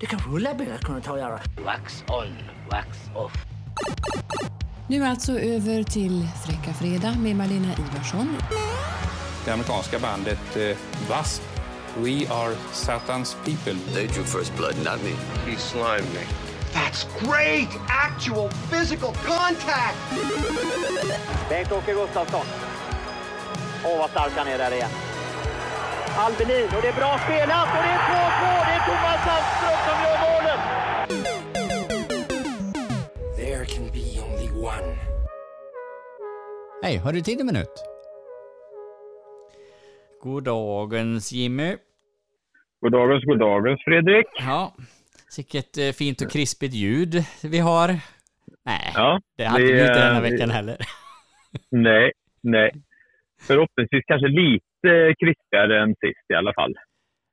Det kanske Ulla-Britt kunde ta och göra. Wax on, wax off. Nu alltså över till Fräcka Fredag med Malena Ivarsson. Det amerikanska bandet eh, W.A.S.P. We are Satan's people. They drew first blood, not me. He slimed me. That's great! Actual physical contact! Bengt-Åke Gustafsson. Åh, vad stark han är där igen. Albelin, och det är bra spelat och det är 2-2! Det är Thomas Sandström som gör målet! There can be only one. Hej, har du tid en minut? Goddagens Jimmy. Goddagens, goddagens Fredrik. Ja, vilket eh, fint och krispigt ljud vi har. Nej, Ja, det hade det vi inte är- denna veckan heller. Nej, nej. Förhoppningsvis kanske lite krispigare än sist i alla fall.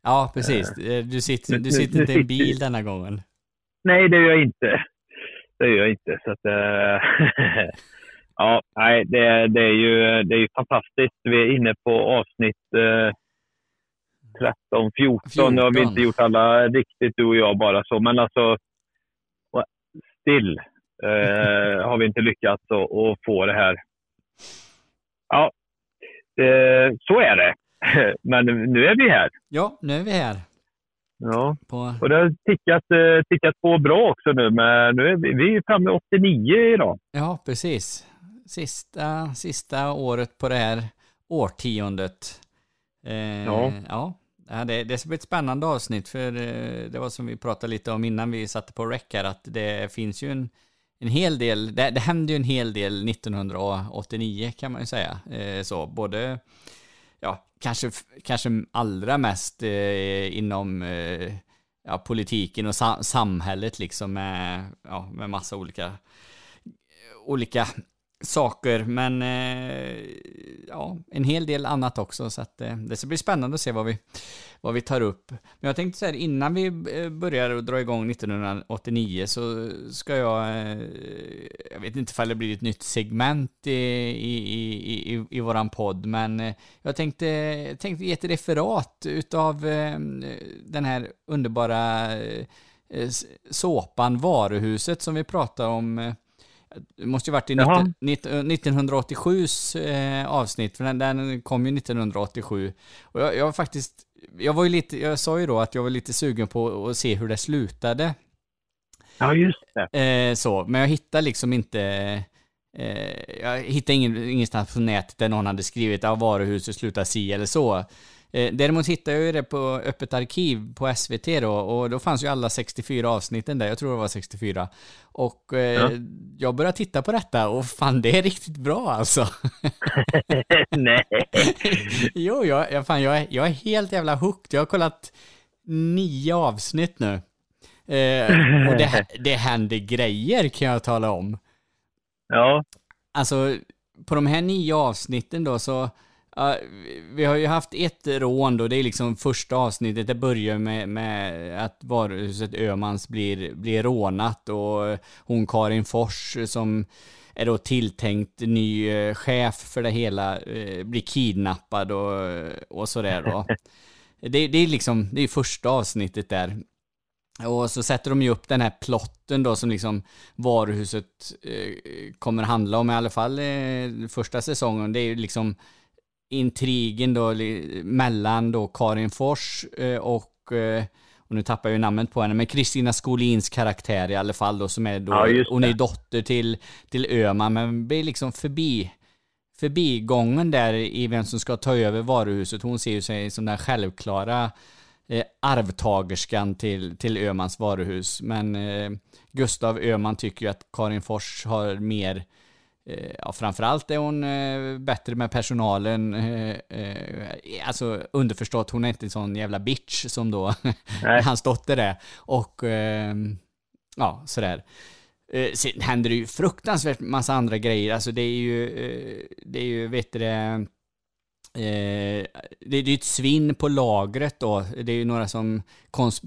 Ja, precis. Eh, Du sitter, du sitter inte i en bil denna gången. Nej, det gör jag inte. Det gör jag inte. Så att, eh, ja, nej, det, det, är ju, det är ju fantastiskt. Vi är inne på avsnitt eh, 13, 14. Nu har vi 14. inte gjort alla riktigt, du och jag bara så. Men alltså, still eh, har vi inte lyckats att, att få det här. Ja, så är det. Men nu är vi här. Ja, nu är vi här. Ja. På... Och det har tickat, eh, tickat på bra också nu. Men nu är vi, vi är framme vid 89 idag. Ja, precis. Sista, sista året på det här årtiondet. Eh, Ja. ja. Ja, det, det ska bli ett spännande avsnitt för eh, det var som vi pratade lite om innan vi satte på rec här att det finns ju en, en hel del, det, det hände ju en hel del 1989 kan man ju säga. Eh, så både, ja, kanske, kanske allra mest eh, inom eh, ja, politiken och sa samhället liksom med, ja, med massa olika olika saker, men eh, ja, en hel del annat också, så att eh, det ska bli spännande att se vad vi, vad vi tar upp. Men jag tänkte så här, innan vi eh, börjar och dra igång 1989 så ska jag, eh, jag vet inte ifall det blir ett nytt segment i, i, i, i, i våran podd, men eh, jag tänkte, tänkte ge ett referat utav eh, den här underbara såpan Varuhuset som vi pratade om det måste ju varit i Jaha. 19, 1987s eh, avsnitt, för den, den kom ju 1987. Och jag, jag var faktiskt, jag var ju lite, jag sa ju då att jag var lite sugen på att se hur det slutade. Ja, just det. Eh, så, men jag hittade liksom inte, eh, jag hittade ingen, ingenstans på nätet där någon hade skrivit att varuhuset slutar si eller så. Eh, däremot hittade jag ju det på Öppet arkiv på SVT då och då fanns ju alla 64 avsnitten där, jag tror det var 64. Och eh, Ja. jag började titta på detta och fan det är riktigt bra alltså. Nej. jo, jag, jag, fan, jag, är, jag är helt jävla hooked. Jag har kollat nio avsnitt nu. Eh, och det, det händer grejer kan jag tala om. Ja, Alltså, på de här nio avsnitten då så, ja, vi- har ju haft ett rån då, det är liksom första avsnittet, det börjar med, med att varuhuset Ömans blir, blir rånat och hon Karin Fors som är då tilltänkt ny eh, chef för det hela, eh, blir kidnappad och, och sådär då. Det, det är liksom, det är första avsnittet där. Och så sätter de ju upp den här plotten då som liksom varuhuset eh, kommer handla om i alla fall eh, första säsongen. Det är ju liksom intrigen då mellan då Karin Fors eh, och, eh, och nu tappar jag ju namnet på henne, men Kristina Skolins karaktär i alla fall då som är då, Ja, hon är dotter till, till Öman men blir liksom förbi förbigången där i vem som ska ta över varuhuset. Hon ser ju sig som den självklara eh, arvtagerskan till, till Ömans varuhus. Men eh, Gustav Öman tycker ju att Karin Fors har mer Ja, framförallt är hon eh, bättre med personalen. Eh, eh, alltså underförstått, hon är inte en sån jävla bitch som då hans dotter är. Och eh, ja, sådär. Eh, sen händer det ju fruktansvärt massa andra grejer. Alltså det är ju, eh, det är ju, vet du det, Eh, det, det är ett svinn på lagret då. Det är ju några som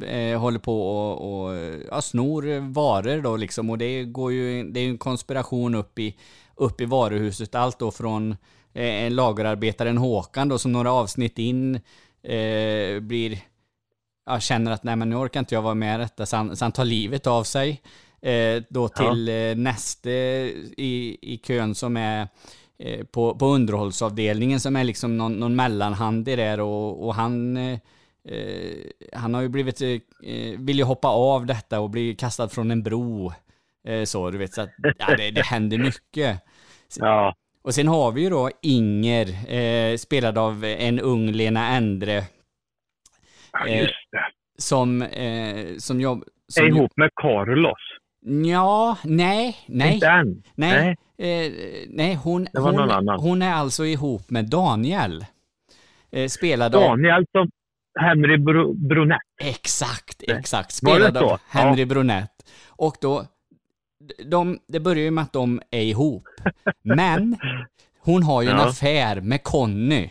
eh, håller på och, och ja, snor varor då liksom. Och det går ju, det är ju en konspiration upp i, upp i varuhuset. Allt då från eh, en lagerarbetaren Håkan då som några avsnitt in eh, blir ja, känner att nej men nu orkar inte jag vara med i detta, så han, så han tar livet av sig. Eh, då till eh, näste i, i kön som är eh, på, på underhållsavdelningen som är liksom någon, någon mellanhand i det och, och han han har ju blivit, eh, vill ju hoppa av detta och bli kastad från en bro. Så du vet, så att, ja, det, det händer mycket. Ja. Och sen har vi ju då Inger, eh, spelad av en ung Lena Endre. Ja, just det. Som, eh, som jobb... Som är ihop med Carlos. Ja, nej, nej. Inte än? Nej, nej, eh, nej hon, hon, hon är alltså ihop med Daniel. Eh, spelad Daniel som Henry Br Brunett. Exakt, exakt. Spelad av Henry ja. Brunett. Och då, de, det börjar ju med att de är ihop. Men hon har ju ja. en affär med Conny.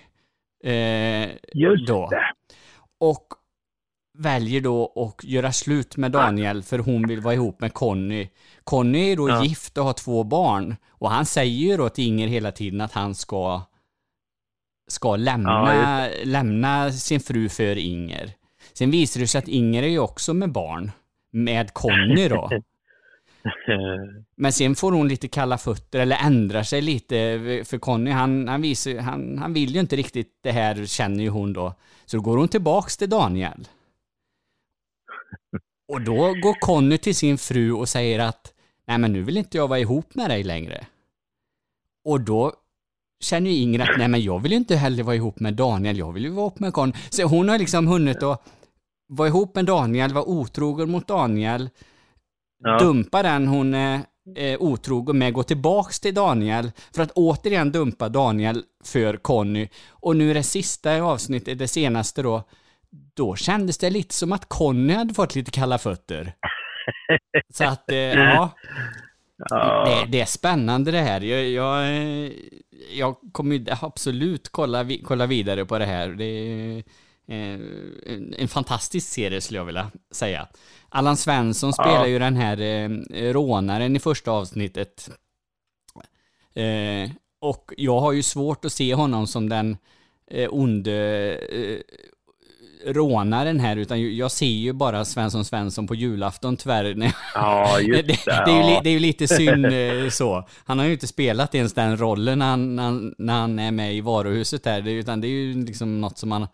Eh, Just då. det. Och väljer då att göra slut med Daniel för hon vill vara ihop med Conny. Conny är då ja. gift och har två barn. Och han säger ju då till Inger hela tiden att han ska ska lämna, ja, lämna sin fru för Inger. Sen visar det sig att Inger är ju också med barn. Med Conny då. Men sen får hon lite kalla fötter, eller ändrar sig lite, för Conny han, han, visar, han, han vill ju inte riktigt det här, känner ju hon då. Så då går hon tillbaks till Daniel. Och då går Conny till sin fru och säger att nej men nu vill inte jag vara ihop med dig längre. Och då känner ju Inger att nej men jag vill ju inte heller vara ihop med Daniel, jag vill ju vara ihop med Conny. Så hon har liksom hunnit att vara ihop med Daniel, vara otrogen mot Daniel, ja. dumpa den hon är eh, otrogen med, gå tillbaks till Daniel för att återigen dumpa Daniel för Conny. Och nu det sista avsnittet, det senaste då, då kändes det lite som att Conny hade fått lite kalla fötter. Så att, eh, ja. ja. Det, det, är spännande det här. Jag, jag, jag kommer absolut kolla, kolla vidare på det här. Det en, en fantastisk serie skulle jag vilja säga. Allan Svensson spelar ja. ju den här eh, rånaren i första avsnittet. Eh, och jag har ju svårt att se honom som den eh, onde eh, rånaren här, utan jag ser ju bara Svensson Svensson på julafton tyvärr. Ja, just det. det, det, är ju, det är ju lite synd eh, så. Han har ju inte spelat ens den rollen när han, när han, när han är med i varuhuset där, utan det är ju liksom något som man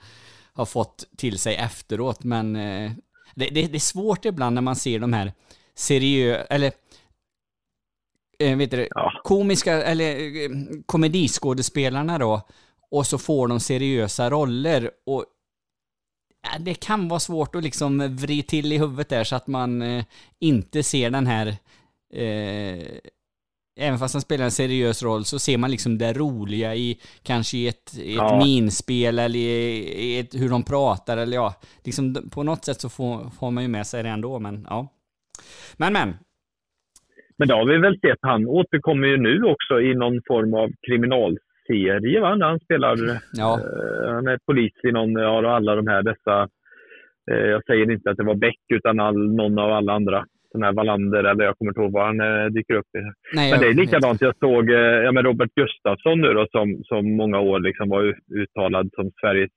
har fått till sig efteråt, men eh, det, det, det är svårt ibland när man ser de här seriösa, eller äh, vet du, ja. komiska, eller äh, komediskådespelarna då, och så får de seriösa roller och ja, det kan vara svårt att liksom vrida till i huvudet där så att man äh, inte ser den här Även fast han spelar en seriös roll så ser man liksom det roliga i kanske i ett, i ett ja. minspel eller i, i ett, hur de pratar eller ja, liksom på något sätt så får, får man ju med sig det ändå, men ja. Men men. Men det har vi väl sett. Han återkommer ju nu också i någon form av kriminalserie, va? När han spelar, ja. eh, han är polis i någon av alla de här dessa, eh, jag säger inte att det var Beck utan all, någon av alla andra sån här Wallander, eller jag kommer inte ihåg vad han eh, dyker upp i. Nej, Men det är likadant. Jag såg eh, ja, med Robert Gustafsson nu då, som, som många år liksom var uttalad som Sveriges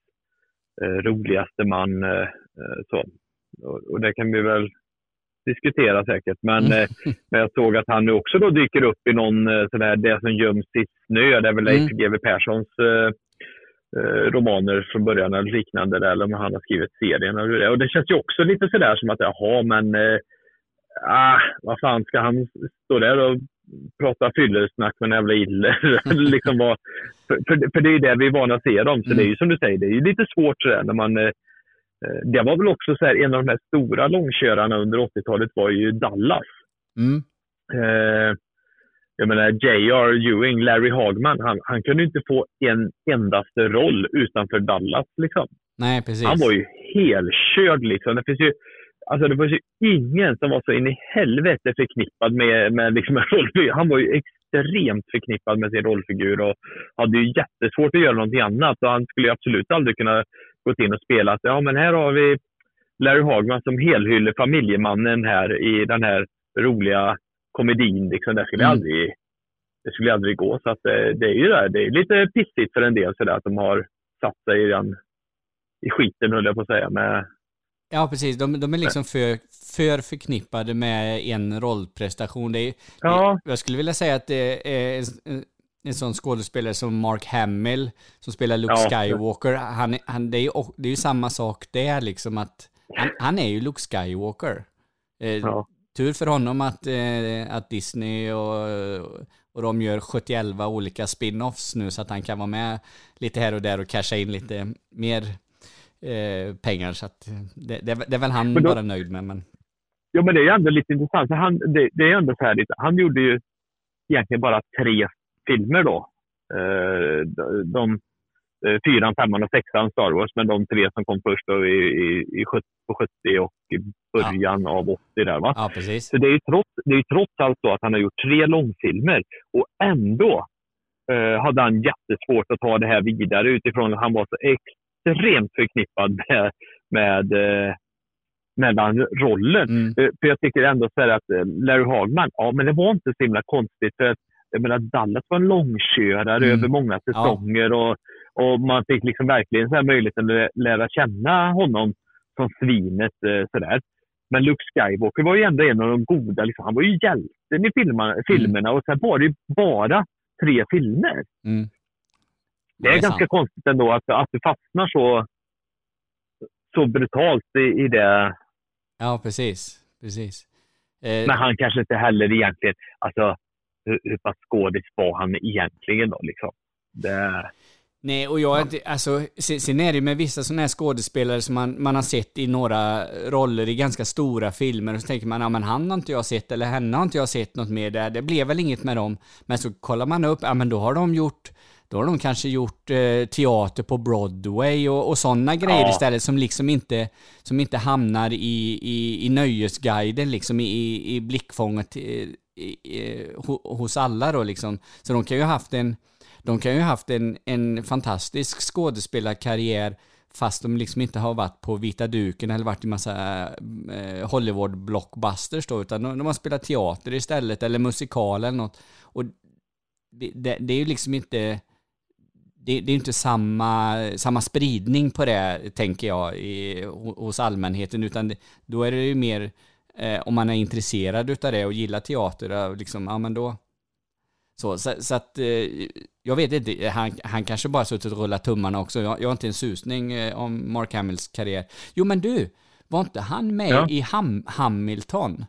eh, roligaste man. Eh, eh, så. Och, och, det kan vi väl diskutera säkert. Men, mm. men jag såg att han nu också då dyker upp i någon sån här Det som göms i snö. Det är väl Leif mm. GW Perssons romaner från början eller liknande, eller om han har skrivit serien. Och det känns ju också lite sådär som att, jaha, men ah, vad fan ska han stå där och prata fyllesnack med en jävla iller? liksom vad, för, för, för, det är ju det vi är vana att se dem. Så mm. det är ju som du säger, det är ju lite svårt sådär när man eh, eh det var väl också så här, en av de här stora långkörarna under 80-talet var ju Dallas. Mm. Eh, jag menar J.R. Ewing, Larry Hagman, han, han kunde inte få en endaste roll utanför Dallas. Liksom. Nej, precis. Han var ju helkörd. Liksom. Det finns ju Alltså det var ju ingen som var så in i helvete förknippad med, med liksom en rollfigur. Han var ju extremt förknippad med sin rollfigur och hade ju jättesvårt att göra någonting annat. Och han skulle absolut aldrig kunna gå in och spela att ja, men här har vi Larry Hagman som helhyller familjemannen här i den här roliga komedin. Liksom. Det, skulle mm. aldrig, det skulle aldrig gå. Så att det, det är ju det. Det är lite pissigt för en del så där, att de har satt sig i, den, i skiten, höll jag på att säga, med Ja, precis. De, de är liksom för, för förknippade med en rollprestation. Det är, Ja. jag skulle vilja säga att det är en, en sån skådespelare som Mark Hamill, som spelar Luke Ja. Skywalker. Han, han, det, är ju, det är ju samma sak där, liksom att han, han är ju Luke Skywalker. Eh, Ja. Tur för honom att, eh, att Disney och, och de gör 71 olika spin-offs nu så att han kan vara med lite här och där och casha in lite mer eh, pengar. Så att det, det, det är väl han Men då- bara nöjd med. Men, Jo, men det är ändå lite intressant. Han, det, det är ändå så här lite, han gjorde ju egentligen bara tre filmer då. Eh, de, de, eh, fyran, femman och sexan Star Wars, men de tre som kom först då i, i, i 70, på 70 och i början av 80 där va. ja, precis. Så det är ju trots, det är trots allt så att han har gjort tre långfilmer och ändå eh, hade han jättesvårt att ta det här vidare utifrån att han var så extremt förknippad med, med, eh, med den rollen. Mm. Eh, För jag tycker ändå så här att eh, Larry Hagman, ja men det var inte så himla konstigt för att jag menar, Dallas var en långkörare Mm. över många säsonger och, och man fick liksom verkligen så här möjligheten att lä- lära känna honom som svinet sådär. Men Luke Skywalker var ju ändå en av de goda, liksom, han var ju hjälten i filmerna, filmerna och sen var det ju bara tre filmer. Mm. Det är, ganska sant. konstigt ändå att, att du fastnar så, så brutalt i, i det. Ja, precis. precis. Eh, Men han kanske inte heller egentligen, alltså hur, hur pass skådis var han egentligen då liksom? Det, Nej, och jag, alltså, sen sen är det ju med vissa sådana här skådespelare som man, man har sett i några roller i ganska stora filmer och så tänker man, ja men han har inte jag sett eller henne har inte jag sett något mer där, det blev väl inget med dem. Men så kollar man upp, ja men då har de gjort, då har de kanske gjort eh, teater på Broadway och, och sådana grejer Ja. istället som liksom inte, som inte hamnar i, i, i nöjesguiden liksom, i, i blickfånget i, i, ho- hos alla då liksom. Så de kan ju ha haft en de kan ju ha haft en, en fantastisk skådespelarkarriär fast de liksom inte har varit på vita duken eller varit i massa eh, Hollywood-blockbusters då, utan de, de har spelat teater istället eller musikal eller något. Och det, det, det är ju liksom inte det, det är inte samma, samma spridning på det, tänker jag, i, ho- hos allmänheten, utan det, då är det ju mer eh, om man är intresserad utav det och gillar teater, ja, liksom, ja men då, så, så, så att eh, jag vet inte, han, han kanske bara suttit och rullat tummarna också. Jag, jag har inte en susning eh, om Mark Hamills karriär. Jo men du, var inte han med Ja. i Ham, Hamilton?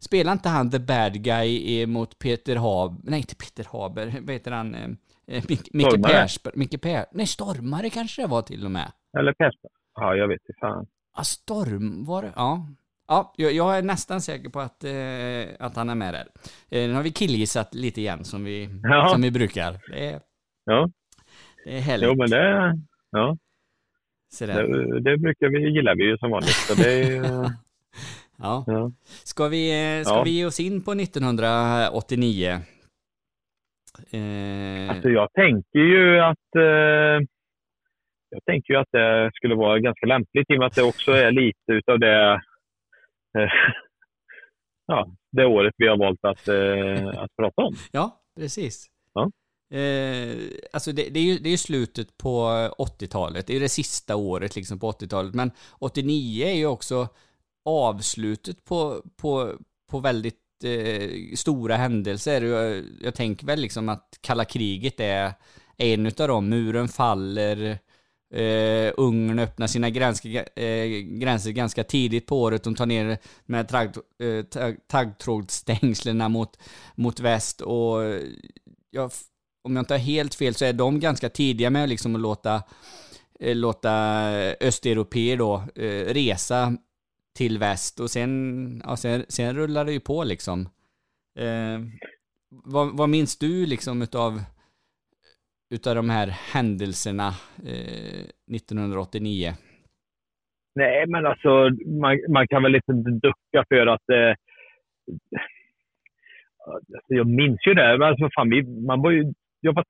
Spelar inte han the bad guy eh, mot Peter Haber, nej inte Peter Haber, vad heter han? Eh, Mic- Micke. Persberg, Micke Per, nej Stormare kanske det var till och med. eller Pesta. Ja, jag vet inte fan. Ja, Storm var det, ja. Ja, jag, jag är nästan säker på att, eh, att han är med där. Eh, nu har vi killgissat lite igen som vi, Ja. som vi brukar. Det är, Ja, det är härligt. jo men det, ja, Sådär. det, det brukar vi, gillar vi ju som vanligt. Så det Ja. ja. Ska, vi, eh, ska Ja. vi ge oss in på 1989? Eh, Alltså jag tänker ju att eh, jag tänker ju att det skulle vara ganska lämpligt i och med att det också är lite utav det eh, ja, det året vi har valt att, eh, att prata om. ja, precis. Ja. Eh, alltså det, det, är ju, det är slutet på 80-talet. Det är det sista året liksom på 80-talet. Men 89 är ju också avslutet på, på, på väldigt eh, stora händelser. Jag, jag tänker väl liksom att kalla kriget är en utav dem. Muren faller. Eh, Ungern öppnar sina gränser, eh, gränser ganska tidigt på året. De tar ner med eh, taggtrådsstängslen eh, mot, mot väst. Och jag, om jag inte har helt fel så är de ganska tidiga med liksom att låta, eh, låta östeuropeer då eh, resa till väst. Och sen, ja, sen, sen rullar det ju på liksom. Eh, vad, vad minns du liksom utav utav de här händelserna eh, 1989? Nej, men alltså man, man kan väl inte ducka för att eh, alltså, jag minns ju det. Men Alltså, fan, vi, man var ju, jag var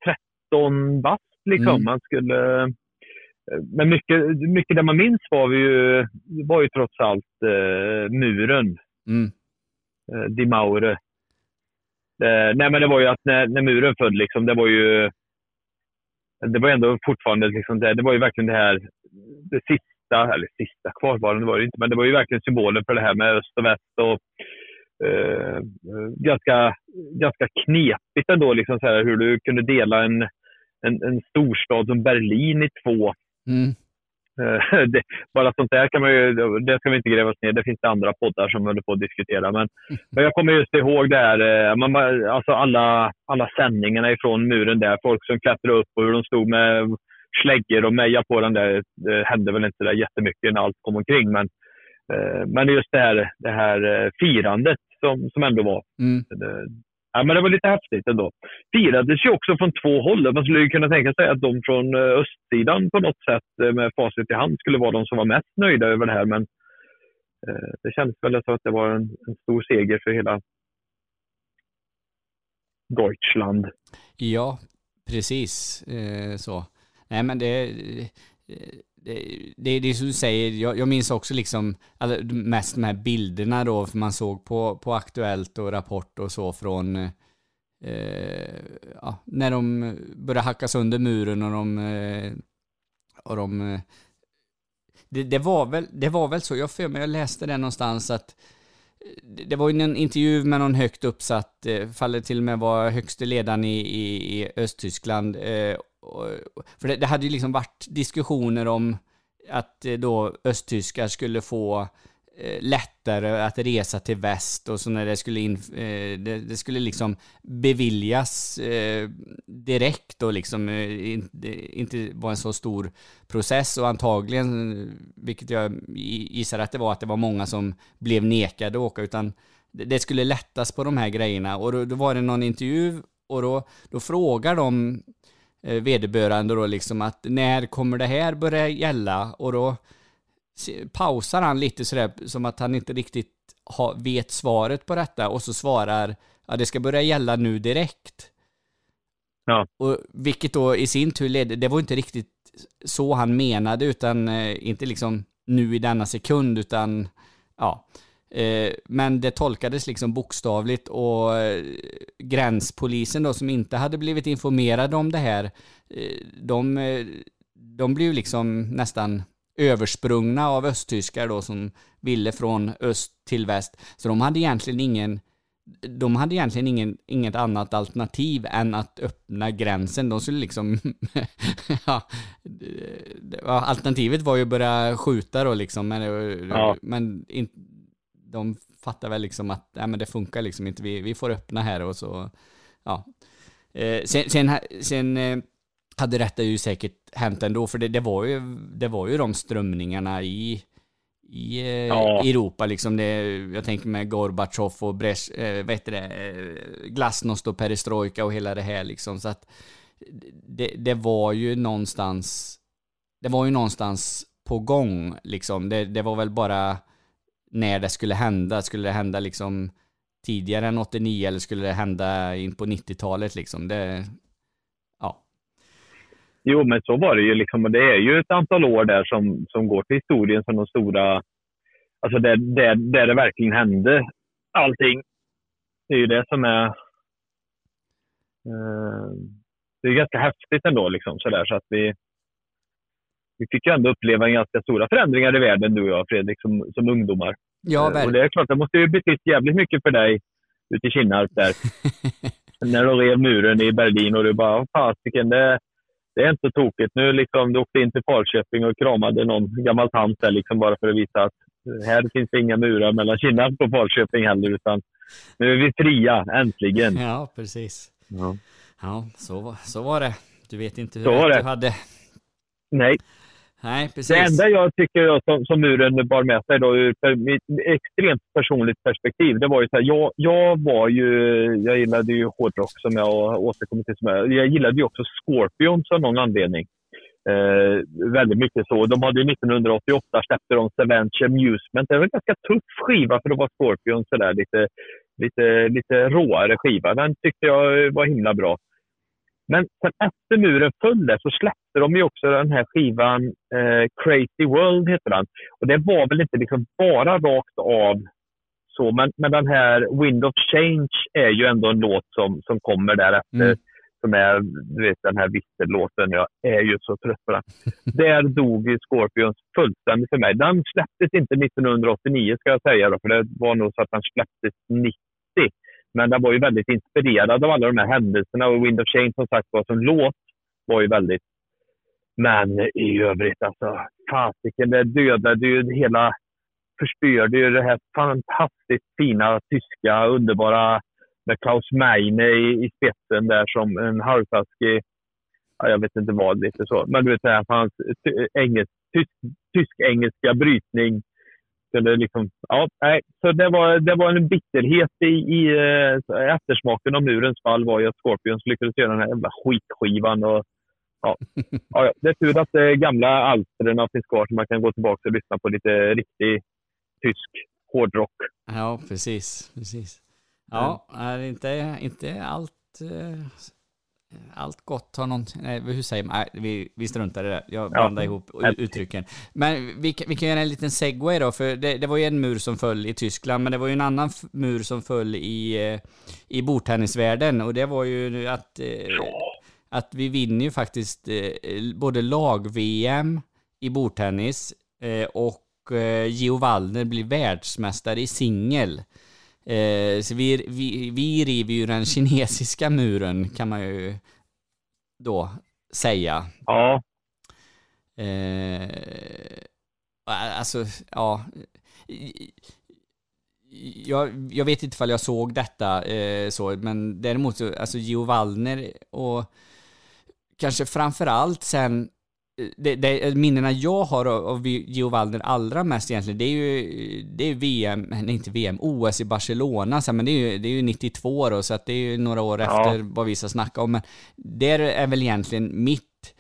13 bast liksom. Mm. Man skulle, men mycket, mycket det man minns var, vi ju, var ju trots allt eh, muren. Mm. eh, Di Maure. Eh, nej, men det var ju att när, när muren föll, liksom, det var ju det var ändå fortfarande liksom det, det var ju verkligen det här det sista sista, eller sista kvarvarande var det inte, men det var ju verkligen symbolen för det här med öst och väst. Och, eh, ganska, ganska knepigt ändå, liksom så här, hur du kunde dela en, en, en storstad som Berlin i två. Mm. Eh, det, bara sånt där kan man ju, det ska vi inte gräva oss ner Det finns det andra poddar som håller på att diskutera. Men, men jag kommer just ihåg det här, eh, man, alltså alla, alla sändningarna ifrån muren där. Folk som klättrade upp och hur de stod med släggor och meja på den där. Det hände väl inte där jättemycket när allt kom omkring. Men, eh, men just det här, det här firandet som, som ändå var. Mm. Det, Ja, men det var lite häftigt ändå. Firades ju också från två håll. Man skulle ju kunna tänka sig att de från eh, östsidan på något sätt eh, med facit i hand skulle vara de som var mest nöjda över det här. Men eh, det känns väl som att det var en, en stor seger för hela Deutschland. Ja, precis eh, så. Nej, men det, Eh, det, det är som du säger, jag, jag minns också liksom alltså, mest de här bilderna då, för man såg på, på Aktuellt och Rapport och så från eh, ja, när de började hacka sönder muren och de, eh, och de eh, det, det, var väl, det var väl så, jag för mig, jag läste det någonstans att eh, det var ju en intervju med någon högt uppsatt, faller till och med var högste ledaren i, i, i Östtyskland eh, för det, det, hade ju liksom varit diskussioner om att eh, då östtyskar skulle få eh, lättare att resa till väst och så när det skulle in, eh, det, det, skulle liksom beviljas eh, direkt och liksom eh, inte, inte vara en så stor process och antagligen, vilket jag gissar att det var, att det var många som blev nekade att åka utan det, det skulle lättas på de här grejerna. Och då, då var det någon intervju och då, då frågar de eh, vederbörande då liksom att när kommer det här börja gälla? Och då pausar han lite sådär som att han inte riktigt ha, vet svaret på detta och så svarar ja det ska börja gälla nu direkt. Ja. Och vilket då i sin tur ledde, det var inte riktigt så han menade utan eh, inte liksom nu i denna sekund utan ja. Eh, men det tolkades liksom bokstavligt och eh, gränspolisen då som inte hade blivit informerade om det här, eh, de, de blev liksom nästan översprungna av östtyskar då som ville från öst till väst. Så de hade egentligen ingen de hade egentligen ingen, inget annat alternativ än att öppna gränsen. De skulle liksom... ja, alternativet var ju att börja skjuta då liksom, men, ja. men in, de fattar väl liksom att nej, men det funkar liksom inte, vi, vi får öppna här och så, ja. Eh, sen, sen, sen eh, hade detta ju säkert hänt ändå, för det, det, var, ju, det var ju de strömningarna i, i eh, ja. Europa liksom. Det, jag tänker med Gorbatjov och eh, vad heter det, Glasnost och Perestrojka och hela det här liksom. Så att det, det var ju någonstans, det var ju någonstans på gång liksom. Det, det var väl bara när det skulle hända. Skulle det hända liksom tidigare än 89 eller skulle det hända in på 90-talet liksom? Det, ja. Jo, men så var det ju liksom. Och det är ju ett antal år där som, som går till historien som de stora, alltså där, där, där det verkligen hände allting. Det är ju det som är, eh, det är ganska häftigt ändå liksom sådär så att vi, vi fick ju ändå uppleva ganska stora förändringar i världen, du och jag, Fredrik, som, som ungdomar. Ja, verkligen. Och det är klart, det måste ju betytt jävligt mycket för dig ute i Kinnarp där. När de rev muren i Berlin och du bara, fasiken, det, det är inte tokigt. Nu liksom, du åkte in till Falköping och kramade någon gammal tant där liksom bara för att visa att här finns det inga murar mellan Kinnarp och Falköping heller, utan nu är vi fria, äntligen. Ja, precis. Ja, ja så, så var det. Du vet inte hur så rätt du hade. Nej, Nej, precis. Det enda jag tycker som, som muren bar med sig då, ur mitt extremt personligt perspektiv, det var ju så här, jag, jag var ju, jag gillade ju hårdrock som jag återkommer till. Som jag, jag gillade ju också Scorpions av någon anledning. Eh, väldigt mycket så. De hade ju 1988 släppte de Savage Amusement. Det var en ganska tuff skiva för att vara Scorpions, så där, lite, lite, lite råare skiva. Den tyckte jag var himla bra. Men sen efter muren föll där så släppte de ju också den här skivan eh, Crazy World, heter den. Och det var väl inte liksom bara rakt av så, men, men den här Wind of Change är ju ändå en låt som, som kommer där efter, mm. som är du vet, den här vissellåten. Jag är ju så trött på den. Där dog ju Scorpions fullständigt för mig. Den släpptes inte 1989 ska jag säga, då, för det var nog så att den släpptes 90. Men den var ju väldigt inspirerad av alla de här händelserna och Wind of Change som sagt var som låt var ju väldigt... Men i övrigt alltså, fasiken, det dödade ju hela... Förstörde ju det här fantastiskt fina tyska, underbara med Klaus Meine i, i spetsen där som en halvtaskig, ja, jag vet inte vad, lite så. Men du vet, här, hans engelsk, tysk, tysk-engelska brytning kunde liksom, ja, nej. Så det var, det var en bitterhet i, i äh, eftersmaken av murens fall var ju att Scorpions lyckades göra den här jävla skitskivan. Och, ja. ja, det är tur att de gamla alstren finns kvar så man kan gå tillbaka och lyssna på lite riktig tysk hårdrock. Ja, precis. precis. Ja, är inte, inte allt, eh, allt gott har någon, nej, hur säger man, nej, vi, vi struntar i det, jag blandar ja. ihop uttrycken. Men vi, vi kan göra en liten segway då, för det, det, var ju en mur som föll i Tyskland, men det var ju en annan mur som föll i, eh, i bordtennisvärlden och det var ju att, eh, att vi vinner ju faktiskt både lag-VM i bordtennis och Gio Wallner blir världsmästare i singel. Eh, så vi, vi, vi river ju den kinesiska muren kan man ju då säga. Ja. Eh, alltså, ja. Jag, jag vet inte ifall jag såg detta eh, så, men däremot så, alltså Gio Wallner och kanske framför allt sen det, det, minnena jag har av, av Gio Waldner allra mest egentligen, det är ju det är VM, nej inte VM, OS i Barcelona, så, men det är ju, det är ju 92 då, så att det är ju några år ja. efter vad vi ska snacka om. Men det är väl egentligen mitt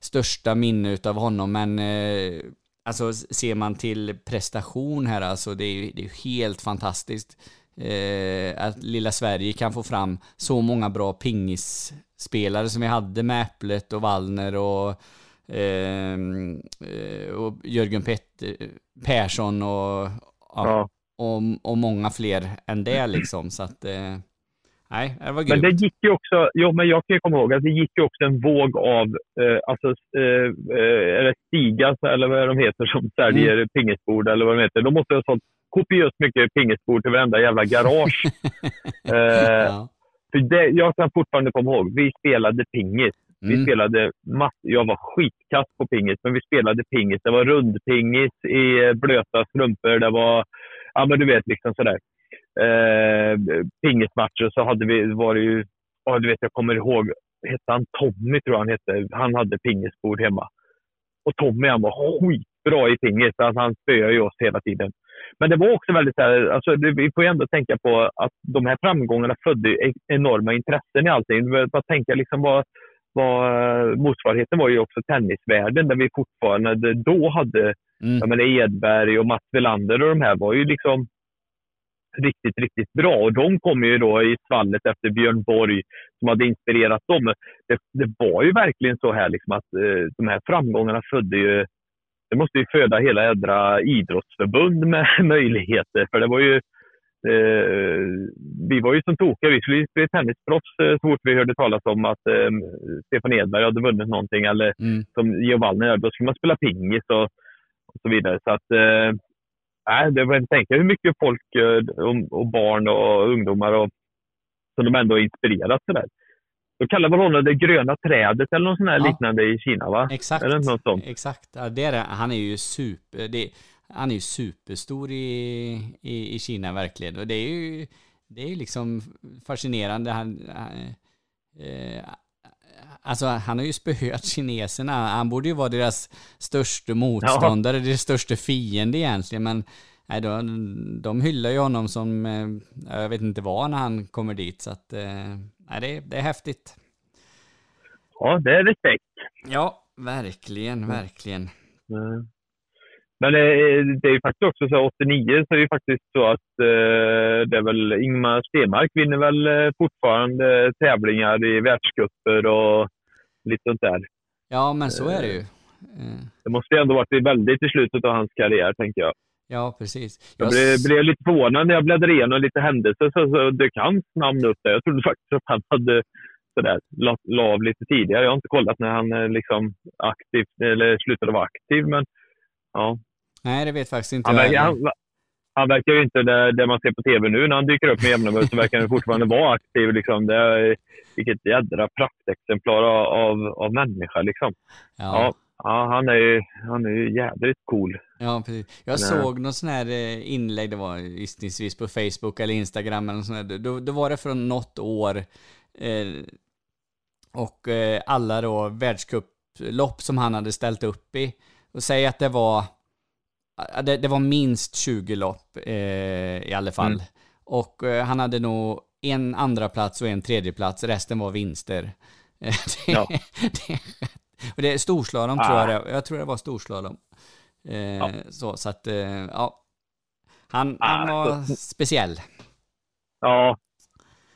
största minne utav honom, men eh, alltså ser man till prestation här alltså, det är ju det är helt fantastiskt. Eh, att lilla Sverige kan få fram så många bra pingisspelare som vi hade med Äpplet och Wallner och och Jörgen Petter, Persson och, ja. och, och många fler än det liksom. Så att, eh, nej, det var grymt. Men det gick ju också, jo, men jag kan ju komma ihåg att det gick ju också en våg av, eh, alltså, eh, eh Stiga eller vad de heter som säljer mm. pingisbord eller vad de heter. De måste ha sålt kopiöst mycket pingisbord till varenda jävla garage. eh, ja. för det, jag kan fortfarande komma ihåg, vi spelade pingis vi mm. spelade mass Jag var skitkass på pingis, men vi spelade pingis. Det var rundpingis i blöta strumpor. Det var, ja men du vet, liksom sådär. Eh, pingismatcher så hade vi, var det ju, ja du vet, jag kommer ihåg, hette han Tommy tror jag han hette. Han hade pingisbord hemma. Och Tommy han var skitbra i pingis. Alltså, han spöade ju oss hela tiden. Men det var också väldigt så här, alltså, vi får ju ändå tänka på att de här framgångarna födde enorma intressen i allting. Bara tänka liksom vad, var, motsvarigheten var ju också tennisvärlden där vi fortfarande då hade mm. jag menar Edberg och Mats Welander och de här var ju liksom riktigt, riktigt bra. Och de kom ju då i svallet efter Björn Borg som hade inspirerat dem. Det, det var ju verkligen så här liksom att eh, de här framgångarna födde ju det måste ju föda hela ädra idrottsförbund med möjligheter. För det var ju Eh, vi var ju som tokiga. Vi skulle bli tennisproffs eh, så fort vi hörde talas om att eh, Stefan Edberg hade vunnit någonting. Eller mm. som Gio Wallner, då skulle man spela pingis och, och så vidare. Så att, eh, det var inte tänka hur mycket folk eh, och, och, barn och ungdomar och, som de ändå inspirerat sådär. Då kallar man honom det gröna trädet eller något sånt ja. liknande i Kina va? Exakt. Eller något sånt. Exakt. Ja, det är det. Han är ju super. Det, han är ju superstor i, i, i Kina verkligen. Och det är ju, det är liksom fascinerande. Han, eh, alltså han har ju spöat kineserna. Han borde ju vara deras största motståndare, ja. deras största fiende egentligen. Men nej, de, de hyllar ju honom som, eh, jag vet inte vad när han kommer dit. Så att, eh, nej, det, det är häftigt. Ja, det är respekt. Ja, verkligen, verkligen. Mm. Men det, det är ju faktiskt också så 89 så är det faktiskt så att eh, det är väl Ingmar Stenmark vinner väl eh, fortfarande tävlingar i världscuper och lite sånt där. Ja, men så är det ju. Eh. Det måste ju ändå varit väldigt i slutet av hans karriär, tänker jag. Ja, precis. Jag, jag blev, blev lite förvånad när jag bläddrade igenom lite händelser, så, så det kan namn upp där. Jag trodde faktiskt att han hade sådär. La, av lite tidigare. Jag har inte kollat när han eh, liksom aktivt, eller slutade vara aktiv, men ja. Nej, det vet faktiskt inte Han, jag verkar, heller. han, han verkar ju inte, det, det man ser på tv nu när han dyker upp med jämna så verkar han fortfarande vara aktiv. Liksom. Det är, vilket jädra praktexemplar av, av, av människa liksom. Ja. Ja, han är ju han är ju jädrigt cool. Ja, precis. Jag Nej. såg någon sån här eh, inlägg, det var gissningsvis på Facebook eller Instagram eller något sånt där. Då, då var det från något år. Eh, och eh, alla då världscuplopp som han hade ställt upp i. Och säg att det var, ja, det, det var minst 20 lopp eh, i alla fall. Mm. Och eh, han hade nog en andra plats och en tredje plats. resten var vinster. Det, Ja. det, och det är storslalom Ah. tror jag det Jag tror det var storslalom. Eh, Ja. Så, så att, eh, ja. Han, han Ah, var så- speciell. Ja.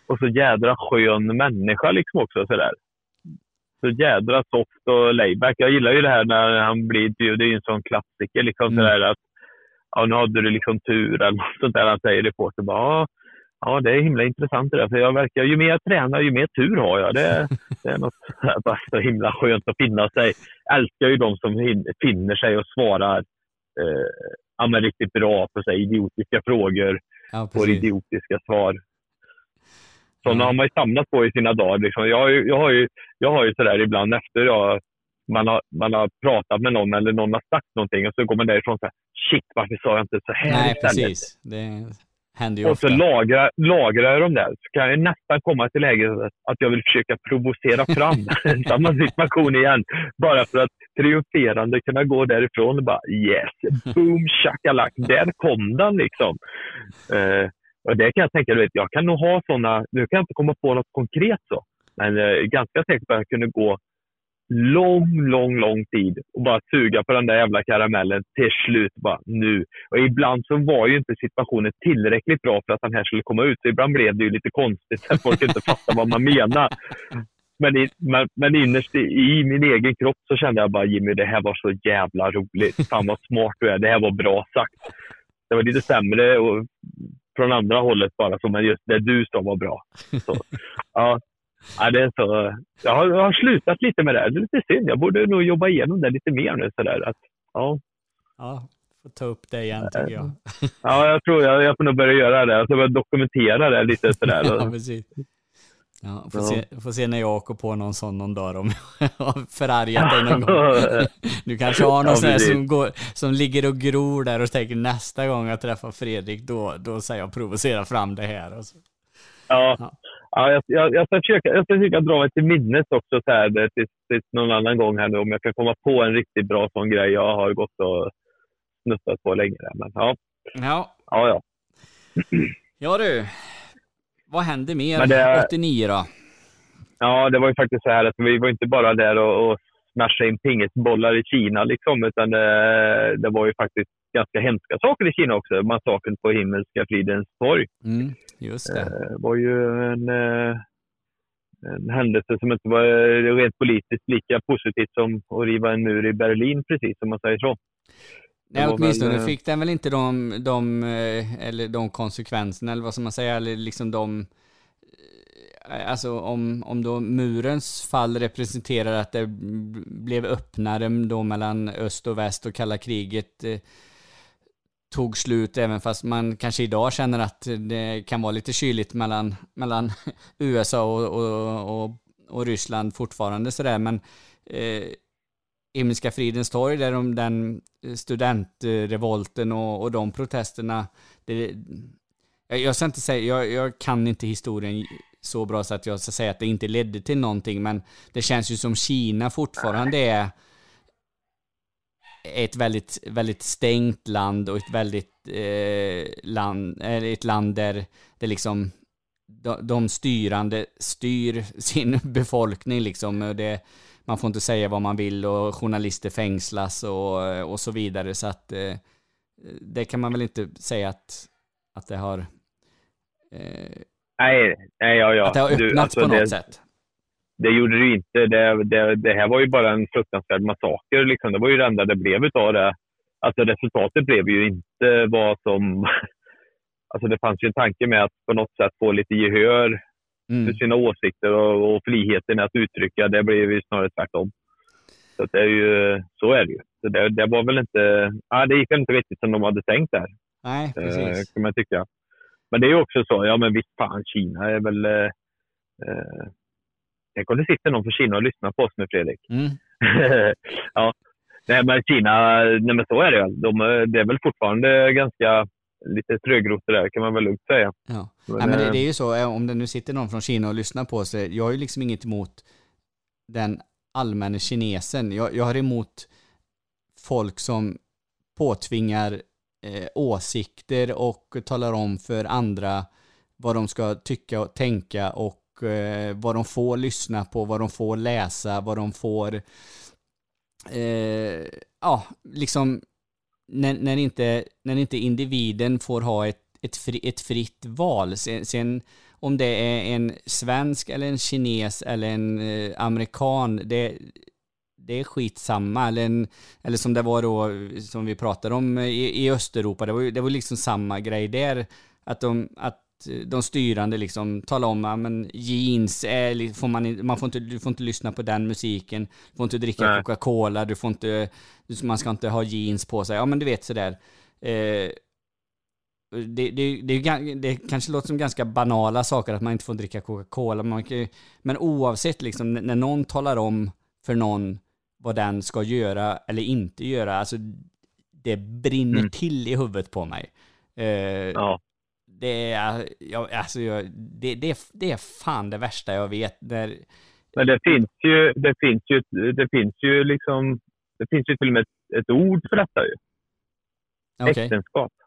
Och så jädra skön människa liksom också sådär. Så jädra soft och layback. Jag gillar ju det här när han blir intervjuad. Det är ju en sån klassiker liksom Mm. sådär att ja, nu hade du liksom tur eller något sånt där. Han säger reporter bara ja, det är himla intressant det där. För jag verkar, ju mer jag tränar, ju mer tur har jag. Det, det är något bara så himla skönt att finna sig. Jag älskar ju de som finner sig och svarar eh, ja, riktigt bra på så idiotiska frågor Ja, får idiotiska svar. Sådana Mm. har man ju samlat på i sina dagar. Liksom. Jag, har ju, jag, har ju, jag har ju sådär ibland efter jag, man, har, man har pratat med någon eller någon har sagt någonting och så går man därifrån så här, shit varför sa jag inte så här Nej, istället? precis. Det händer ju Och ofta. så lagrar, lagrar jag dem där. Så kan jag nästan komma till läget att jag vill försöka provocera fram samma situation igen. Bara för att triumferande kunna gå därifrån och bara yes, boom, shakalak, där kom den liksom. Eh, och det kan jag tänka, du vet, jag kan nog ha sådana, nu kan jag inte komma på något konkret så, men jag är ganska säker på att jag kunde gå lång, lång, lång tid och bara suga på den där jävla karamellen till slut bara nu. Och ibland så var ju inte situationen tillräckligt bra för att den här skulle komma ut. Så ibland blev det ju lite konstigt så att folk inte fattade vad man menar. Men, i, men, men innerst i, i min egen kropp så kände jag bara Jimmy, det här var så jävla roligt. Fan vad smart du är. Det här var bra sagt. Det var lite sämre och, från andra hållet bara, så, men just det du sa var bra. Så, ja, Ja, det är så. Jag, har, jag har slutat lite med det. här. Det är lite synd. Jag borde nog jobba igenom det lite mer nu. Sådär. Att, ja. Ja, får ta upp det igen tycker jag. ja, jag tror jag, jag får nog börja göra det. Jag ska börja dokumentera det lite sådär. ja, precis. Ja, får, Ja. Se, får se när jag åker på någon sån någon dag om jag har förargat dig någon gång. Du kanske har någon Ja, sån här som, går, som ligger och gror där och tänker nästa gång jag träffar Fredrik då, då säger jag provocera fram det här. Ja. Ja. Ja, jag, jag, jag, ska försöka, jag ska försöka dra mig till minnes också så här, det- tills, tills någon annan gång här nu om jag kan komma på en riktigt bra sån grej jag har gått och snuttat på länge. där. Men, ja, Ja, ja, ja. ja du. Vad händer mer det- 89 då? Ja, det var ju faktiskt så här att vi var inte bara där och, och smashade in pingisbollar i Kina liksom, utan det, det var ju faktiskt ganska hemska saker i Kina också. Massakern på Himmelska fridens torg. Mm, just det. Det var ju en, eh, en händelse som inte var eh, rent politiskt lika positivt som att riva en mur i Berlin, precis som man säger så. Nej, åtminstone väl, eh, fick den väl inte de, de, eh, eller de konsekvenserna, eller vad ska man säga, eller liksom de, eh, alltså om, om då murens fall representerar att det blev öppnare då mellan öst och väst och kalla kriget eh, tog slut, även fast man kanske idag känner att det kan vara lite kyligt mellan, mellan USA och, och, och, och Ryssland fortfarande sådär, men eh, Himmelska fridens torg, där de, den eh, studentrevolten och, och de protesterna. Det, jag, jag ska inte säga, jag, jag kan inte historien så bra så att jag ska säga att det inte ledde till någonting, men det känns ju som Kina fortfarande är ett väldigt, väldigt stängt land och ett väldigt eh, land, eller ett land där det liksom de, de styrande styr sin befolkning liksom. Och Det, man får inte säga vad man vill och journalister fängslas och, och så vidare. Så att eh, det kan man väl inte säga att, att det har eh, Nej, nej ja, ja. att det har Du, öppnats alltså, på något det, sätt. Det gjorde det inte. Det, det, det här var ju bara en fruktansvärd massaker. Liksom. Det var ju det enda det blev utav det. Alltså resultatet blev ju inte vad som... Alltså det fanns ju en tanke med att på något sätt få lite gehör Mm. för sina åsikter och, och friheten att uttrycka, det blir ju snarare tvärtom. Så det är ju, så är det ju. Så det, det var väl inte, ja, det gick inte riktigt som de hade tänkt där, Nej, eh, precis. kan man tycka. Men det är ju också så, ja men visst fan, Kina är väl... Eh, eh, tänk om det sitter någon från Kina och lyssnar på oss nu, Fredrik. Mm. ja. Nej, men Kina, nej men så är det ju. De, är- det är väl fortfarande ganska lite trögrott där, kan man väl lugnt säga. Ja. Men, Nej, men det, eh, det är ju så, eh, om det nu sitter någon från Kina och lyssnar på oss, jag har ju liksom inget emot den allmänna kinesen. Jag, jag har emot folk som påtvingar eh, åsikter och talar om för andra vad de ska tycka och tänka och eh, vad de får lyssna på, vad de får läsa, vad de får eh, ja, liksom när, när, inte, när inte individen får ha ett, ett, fri, ett fritt val. Sen, sen om det är en svensk eller en kines eller en eh, amerikan, det, det är skitsamma. Eller, en, eller som det var då, som vi pratade om i, i Östeuropa, det var, det var liksom samma grej där. Att de, att de styrande liksom talar om att men jeans är, får man, man får inte, du får inte lyssna på den musiken, du får inte dricka. Coca-Cola, du får inte, man ska inte ha jeans på sig. Ja men du vet sådär. Eh, det, det, det, det kanske låter som ganska banala saker att man inte får dricka Coca-Cola, men, oavsett liksom när någon talar om för någon vad den ska göra eller inte göra, alltså det brinner Mm. till i huvudet på mig. Eh, Ja. Det är, jag, alltså jag, det, det, det är fan det värsta jag vet. Där, Men det finns ju, det finns ju, det finns ju liksom, det finns ju till och med ett, ett ord för detta ju. Okej. Äktenskap.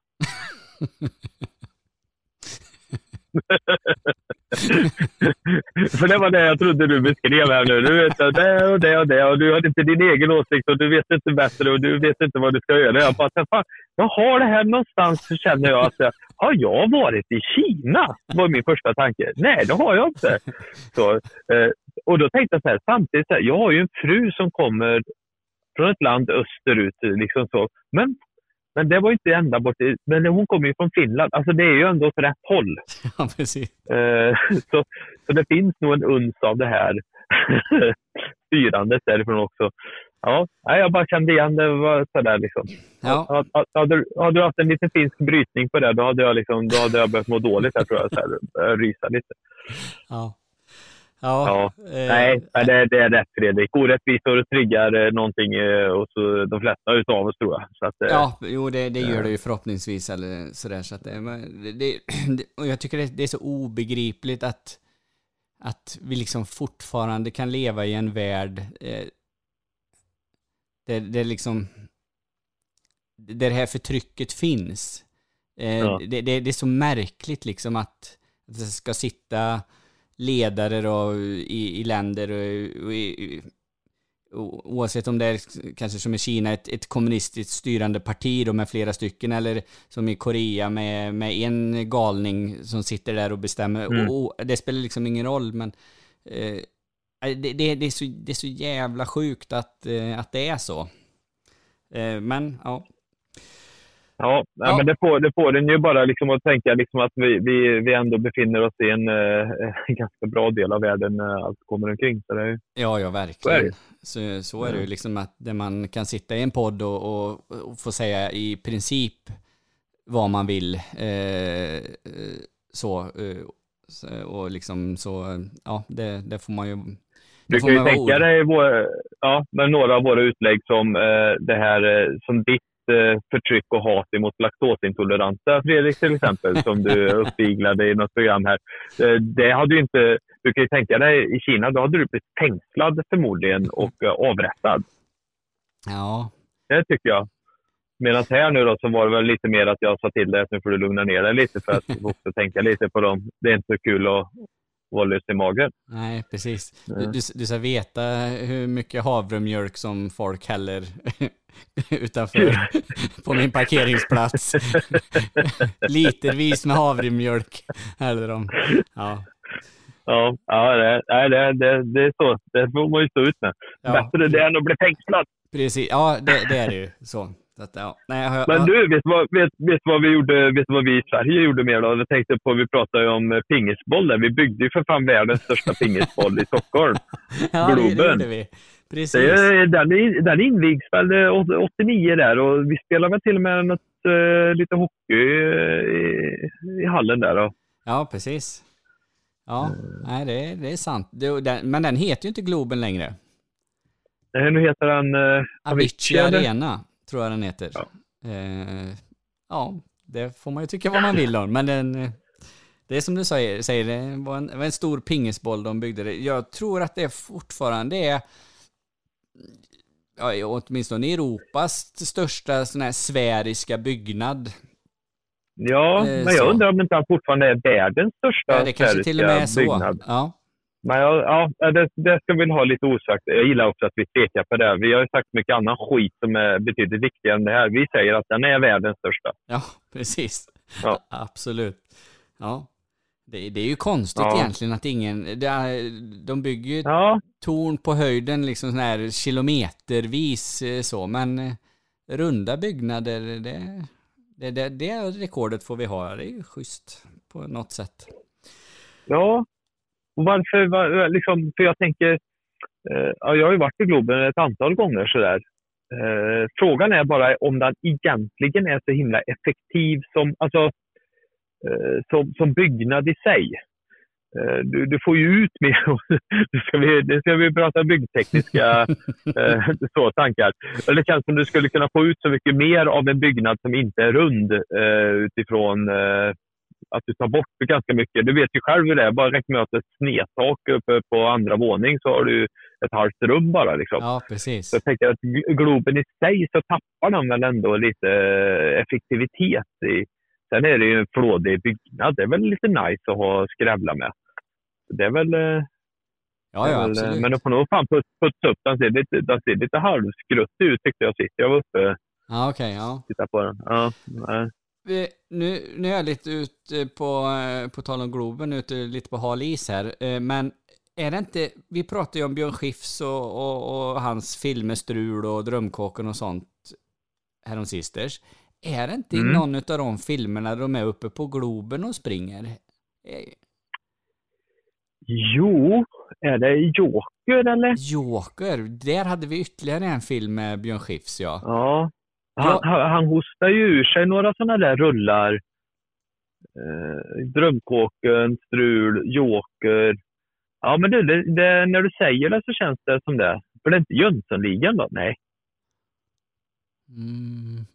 För det var det jag trodde du beskrev här nu. Du vet det och det och det och du har inte din egen åsikt och du vet inte bättre och du vet inte vad du ska göra. Jag bara, fan, jag har det här någonstans så känner jag att har jag varit i Kina? var min första tanke. Nej, det har jag inte. Så, eh, och då tänkte jag så här, samtidigt, så här, jag har ju en fru som kommer från ett land österut. Liksom så. Men, men det var inte ända bort. Men hon kommer ju från Finland. Alltså det är ju ändå åt rätt håll. ja, precis. Eh, så, så det finns nog en uns av det här styrandet därifrån också. Ja, jag bara kände igen det var sådär liksom. Ja. Hade, hade, du- haft en liten finsk brytning på det, då hade jag, liksom, då hade jag börjat må dåligt här tror jag. Så här, rysa lite. Ja. Ja. Ja. eh, Nej, det, det är rätt Fredrik. Orättvisor triggar eh, någonting eh, hos eh, de flesta utav oss tror jag. Så att, Ja, jo det, det gör det ju förhoppningsvis eller sådär så att det, det, det, och jag tycker det, det är så obegripligt att att vi liksom fortfarande kan leva i en värld eh, där, där liksom där det här förtrycket finns. Eh, Ja. det, det, det är så märkligt liksom att det ska sitta ledare då i, i länder och, och i, o- oavsett om det är kanske som i Kina ett, ett kommunistiskt styrande parti då med flera stycken eller som i Korea med, med en galning som sitter där och bestämmer. Mm. Och, och, det spelar liksom ingen roll men eh, det, det, det, är så, det är så jävla sjukt att, eh, att det är så. Eh, men ja, Ja, Ja. men det får, det får den ju bara liksom att tänka liksom att vi, vi, vi ändå befinner oss i en, eh, ganska bra del av världen när allt kommer omkring. Så det ja, ja Så är verkligen. det. Så, så är det ju liksom att man kan sitta i en podd och, och, och få säga i princip vad man vill. Eh, eh, så, eh, och liksom så, ja, det, det får man ju... du kan ju tänka ord. dig vår, ja, med några av våra utlägg som eh, det här eh, som ditt eh, förtryck och hat emot laktosintoleranta, Fredrik till exempel, som du uppviglade i något program här. Eh, det hade ju inte, du kan ju tänka dig i Kina, då hade du blivit fängslad förmodligen och eh, avrättad. Ja, Det tycker jag. Medan här nu då så var det väl lite mer att jag sa till dig att nu får du lugna ner dig lite för att också tänka lite på dem. Det är inte så kul att vara lös i magen. nej precis. Du, Nej. du, du ska veta hur mycket havremjölk som folk häller utanför på min parkeringsplats. Litervis med havremjölk häller de. Ja. Ja, ja det, det, det, det är så. Det får man ju stå ut med. Ja. Bättre det än att bli fängslad. Precis, ja det, det är det ju så. Att, ja. Nej, har- Men du, vet vad, vet, vet vad vi gjorde, vet vad vi i Sverige gjorde mer då? Jag tänkte på, vi pratade ju om eh, pingisboll där. Vi byggde ju för fan världens största pingisboll i Stockholm. ja, det, det Globen. gjorde vi. Precis. Det den, den invigs väl eh, 89 där och vi spelar väl till och med något, eh, lite hockey eh, i, i hallen där. Då. Ja, precis. Ja, nej, det, det är sant. Det, den, men den heter ju inte Globen längre. Eh, Nu heter den eh, Avicii? Arena, tror jag den heter. Ja. Eh, ja, det får man ju tycka vad man vill om, men den... eh, Det är som du säger, säger det var en, det en stor pingisboll de byggde det. Jag tror att det fortfarande är, ja, åtminstone Europas största sån här sfäriska byggnad. Ja, Eh, men jag så. undrar om inte den fortfarande är världens största Ja, det kanske till och med är så. byggnad. Ja, Men ja, ja det, det ska vi ha lite osagt. Jag gillar också att vi tvekar på det. Vi har ju sagt mycket annan skit som är betydligt viktigare än det här. Vi säger att den är världens största. ja precis. Ja. Absolut. Ja. Det, det är ju konstigt Ja. egentligen att ingen... Det de bygger ju Ja, torn på höjden liksom sån här kilometervis eh, så, men eh, runda byggnader, det, det, det, det rekordet får vi ha. Det är ju schysst på något sätt. ja. Och varför, var, liksom, för jag tänker, eh, ja, jag har ju varit i Globen ett antal gånger sådär. Eh, frågan är bara om den egentligen är så himla effektiv som, alltså, eh, som, som byggnad i sig. Eh, Du, du får ju ut mer. Nu ska vi, nu ska vi prata byggtekniska eh, så, tankar. Det känns som du skulle kunna få ut så mycket mer av en byggnad som inte är rund eh, utifrån eh, att du tar bort ganska mycket. Du vet ju själv hur det är. Bara räcker med att ha ett snedtak uppe på andra våning så har du ett halvt rum bara. Liksom. Ja, precis. Så jag tänker att Gl- Globen i sig så tappar den väl ändå lite effektivitet. I. Sen är det ju en flådig byggnad. Det är väl lite nice att ha skrävla med. Det är väl... eh, Ja, det är ja, eh, absolut. Men du får nog fan put- putsa upp den. Ser lite, den ser lite halvskruttig ut tyckte jag sist jag var uppe Ja, okej, ja. tittade på den. Ja, nej. Vi- Nu, nu är jag lite ute på, eh, på tal om Globen, ute lite på hal is här, eh, men är det inte, vi pratade ju om Björn Skifs och, och, och hans filmer Strul och Drömkåken och sånt häromsisters. Är det inte Mm. någon av de filmerna de är uppe på Globen och springer? Eh, Jo, är det Joker eller? Joker, där hade vi ytterligare en film med Björn Skifs ja. Ja. Han, Ja. han, hostar ju ur sig några sådana där rullar. Eh, Drömkåken, Strul, Joker. Ja, men du, det, det, när du säger det så känns det som det. För det är inte Jönssonligan då? Nej. Mm.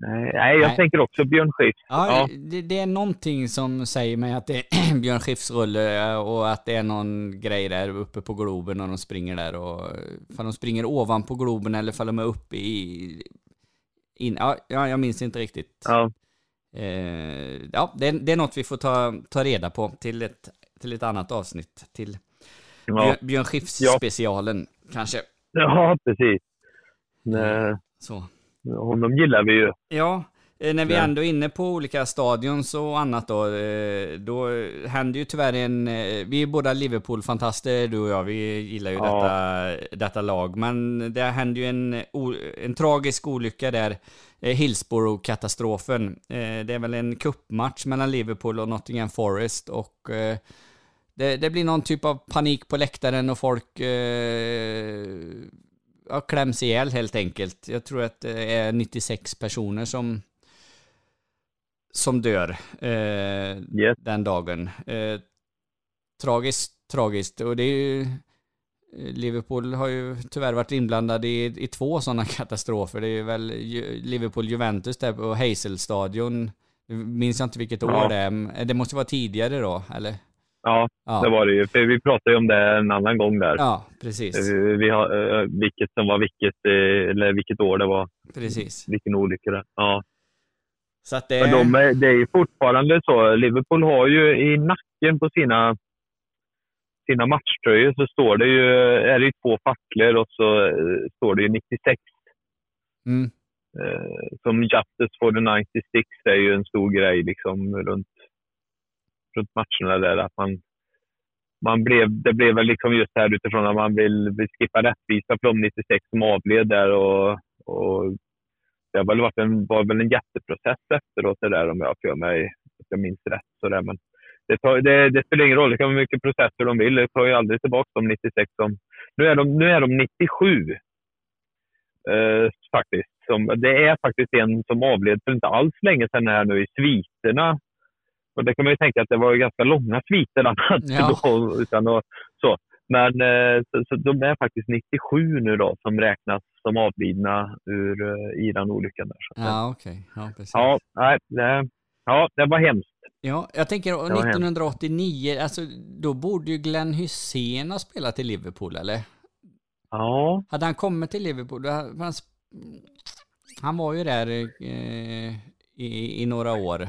Nej, nej jag Nej. tänker också Björn Skifs. Ja, Ja. Det, det är någonting som säger mig att det är Björn Skifs rulle och att det är någon grej där uppe på Globen och de springer där och för de springer ovanpå Globen eller för de är uppe i... In, ja, ja, jag minns inte riktigt. Ja. Eh, ja, det, är- det är något vi får ta, ta reda på till ett, till ett annat avsnitt. Till Ja. Björn, Björn Skifs Ja. kanske. ja, precis. Nej, Så. honom gillar vi ju. Ja, när vi Ja. ändå är inne på olika stadions och annat då, eh, då händer ju tyvärr en... eh, Vi är båda Liverpool-fantaster, du och jag, vi gillar ju Ja. detta, detta lag, men det hände ju en, en tragisk olycka där, eh, Hillsborough-katastrofen. Eh, Det är väl en kuppmatch mellan Liverpool och Nottingham Forest och eh, det, det blir någon typ av panik på läktaren och folk eh, ja, kläms ihjäl helt enkelt. Jag tror att det är 96 personer som som dör eh, Yes. den dagen. Eh, tragiskt, tragiskt. Och det är ju... eh, Liverpool har ju tyvärr varit inblandade i, i två sådana katastrofer. Det är väl Ju- Liverpool-Juventus där på Hazel-stadion. Minns jag inte vilket år Ja. det är. men Det måste vara tidigare då, eller? Ja, Ja. det var det ju. För vi pratade ju om det en annan gång där. Ja, precis. Vi, vi har, eh, vilket som var vilket, eh, eller vilket år det var. Precis. Vilken olycka det Ja. Så att det Men de är, det är ju fortfarande så. Liverpool har ju i nacken på sina, sina matchtröjor så står det ju, är det ju två facklor och så eh, står det ju 96. Mm. Eh, som Justice for the 96 är ju en stor grej liksom runt, runt matcherna där. Att man, man blev, det blev väl liksom just här utifrån att man vill, vill skippa rättvisa för de 96 som avled där och, och det var, varit en, var väl en jätteprocess efteråt det där om jag för mig, att jag minns rätt. Så där. Men det, tar, det, det spelar ingen roll, det kan vara mycket processer de vill. Det tar ju aldrig tillbaka de 96 som... Nu är de, nu är de 97. Eh, faktiskt. Som, det är faktiskt en som avled för inte alls länge sedan här nu i sviterna. Och det kan man ju tänka att det var ganska långa sviter hade Ja. då. Utan att, så. Men eh, så, så de är faktiskt 97 nu då som räknas som avlidna ur, eh, i den olyckan. Där. Så, Ja, okej. Ja, precis. ja, nej, ja, det var hemskt. Ja, jag tänker och Det var 1989, alltså då borde ju Glenn Hussein ha spelat i Liverpool, eller? Ja, Hade han kommit till Liverpool, då hade han, han var ju där eh, i, i några år.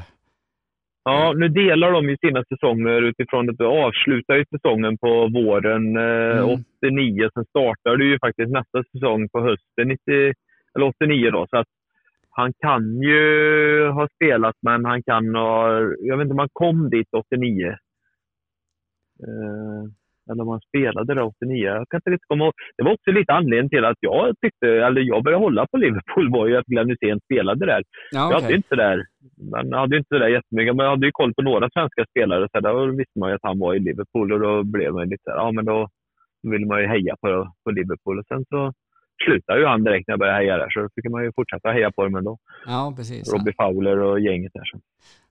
Ja, nu delar de ju sina säsonger utifrån att de avslutar ju säsongen på våren eh, Mm. 89. Sen startar det ju faktiskt nästa säsong på hösten 90, eller 89 då. Så att han kan ju ha spelat, men han kan ha... Jag vet inte om han kom dit 89. Eh, eller om han spelade där 89. Jag kan inte riktigt komma ihåg. Det var också lite anledningen till att jag tyckte, eller jag började hålla på Liverpool var ju att Glenn Hysén spelade där. Ja, Jag hade inte där, man hade inte där jättemycket, men jag hade ju koll på några svenska spelare. Så där visste man ju att han var i Liverpool och då blev man lite ja men då ville man ju heja på, på Liverpool. Och sen så slutade ju han direkt när jag började heja där, så då fick man ju fortsätta heja på dem ändå. Ja, precis. Robbie Fowler och gänget där. Så.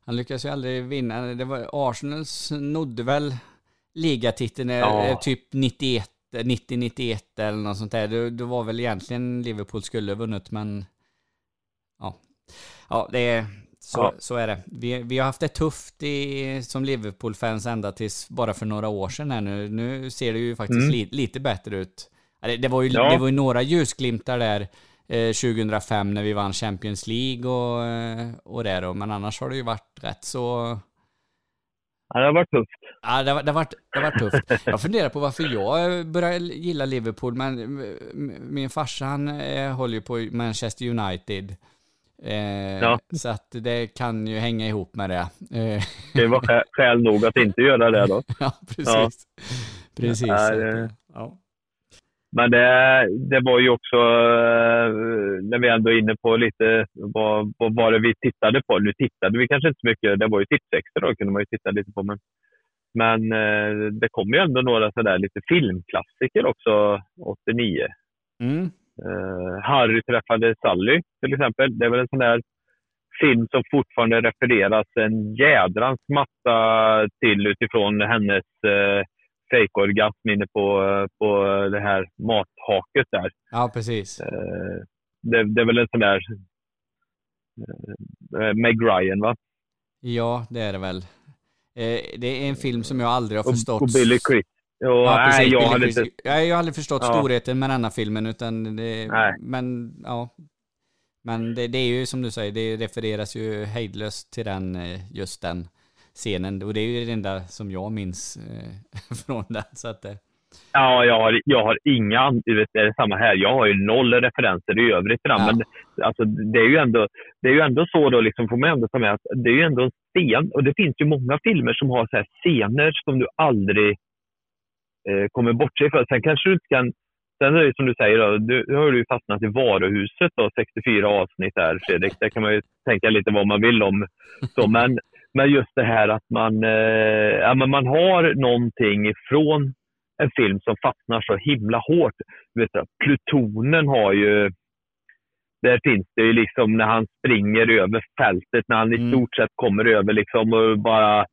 Han lyckades ju aldrig vinna. Det var, Arsenal snodde väl ligatiteln eh, Ja. eh, typ 91, 90-91 eller något sånt där. Det, det var väl egentligen Liverpool skulle ha vunnit, men ja. Ja, det är, så, Ja. så är det. Vi, vi har haft det tufft i, som Liverpool-fans ända tills bara för några år sedan här nu. Nu ser det ju faktiskt Mm. li, lite bättre ut. Det, det, var ju, Ja. det var ju några ljusglimtar där eh, 2005 när vi vann Champions League och, eh, och det då. Men annars har det ju varit rätt så... Ja, det har varit tufft. Ja, det har, det har, varit, det har varit tufft. Jag funderar på varför jag började gilla Liverpool, men m- min farsa han eh, håller ju på Manchester United. Eh, Ja. Så att det kan ju hänga ihop med det. Eh, Det var skä- skäl nog att inte göra det då. ja, precis. Precis. Ja, så att, det- eh, ja. Men det, det var ju också, eh, när vi ändå är inne på lite vad, vad var det vi tittade på. Nu tittade vi kanske inte så mycket, det var ju tipsextra då, kunde man ju titta lite på. Men, men eh, det kom ju ändå några sådär lite filmklassiker också 89. Mm. Eh, Harry träffade Sally till exempel. Det är väl en sån där film som fortfarande refereras en jädrans massa till utifrån hennes fejkorgasm inne på, på det här mathaket där. ja, precis. Eh, det, det är väl en sån där eh, Meg Ryan va? Ja, det är det väl. Eh, det är en film som jag aldrig har Och, förstått. och Billy Chris. Jo, Ja, nej, precis. jag Billy hade inte... Jag, jag har aldrig förstått Ja. storheten med denna filmen, utan det, Nej. men ja. Men det, det är ju som du säger, det refereras ju hejdlöst till den, just den scenen. Och det är ju det enda som jag minns eh, från den. Så att, eh, Ja, jag har, jag har inga, vet, det är samma här. Jag har ju noll referenser i övrigt till den. Ja. Men alltså, det, är ju ändå, det är ju ändå så då, liksom, får man ändå ta med att det är ju ändå en scen. Och det finns ju många filmer som har så här scener som du aldrig eh, kommer bortse ifrån. Sen kanske du inte kan... Sen är det som du säger, då, du, nu har du fastnat i varuhuset då, 64 avsnitt där Fredrik. Det kan man ju tänka lite vad man vill om. Så, men, men just det här att man, eh, ja, men man har någonting ifrån en film som fastnar så himla hårt. Vet du, Plutonen har ju... Där finns det ju liksom när han springer över fältet, när han i Mm. stort sett kommer över liksom och bara...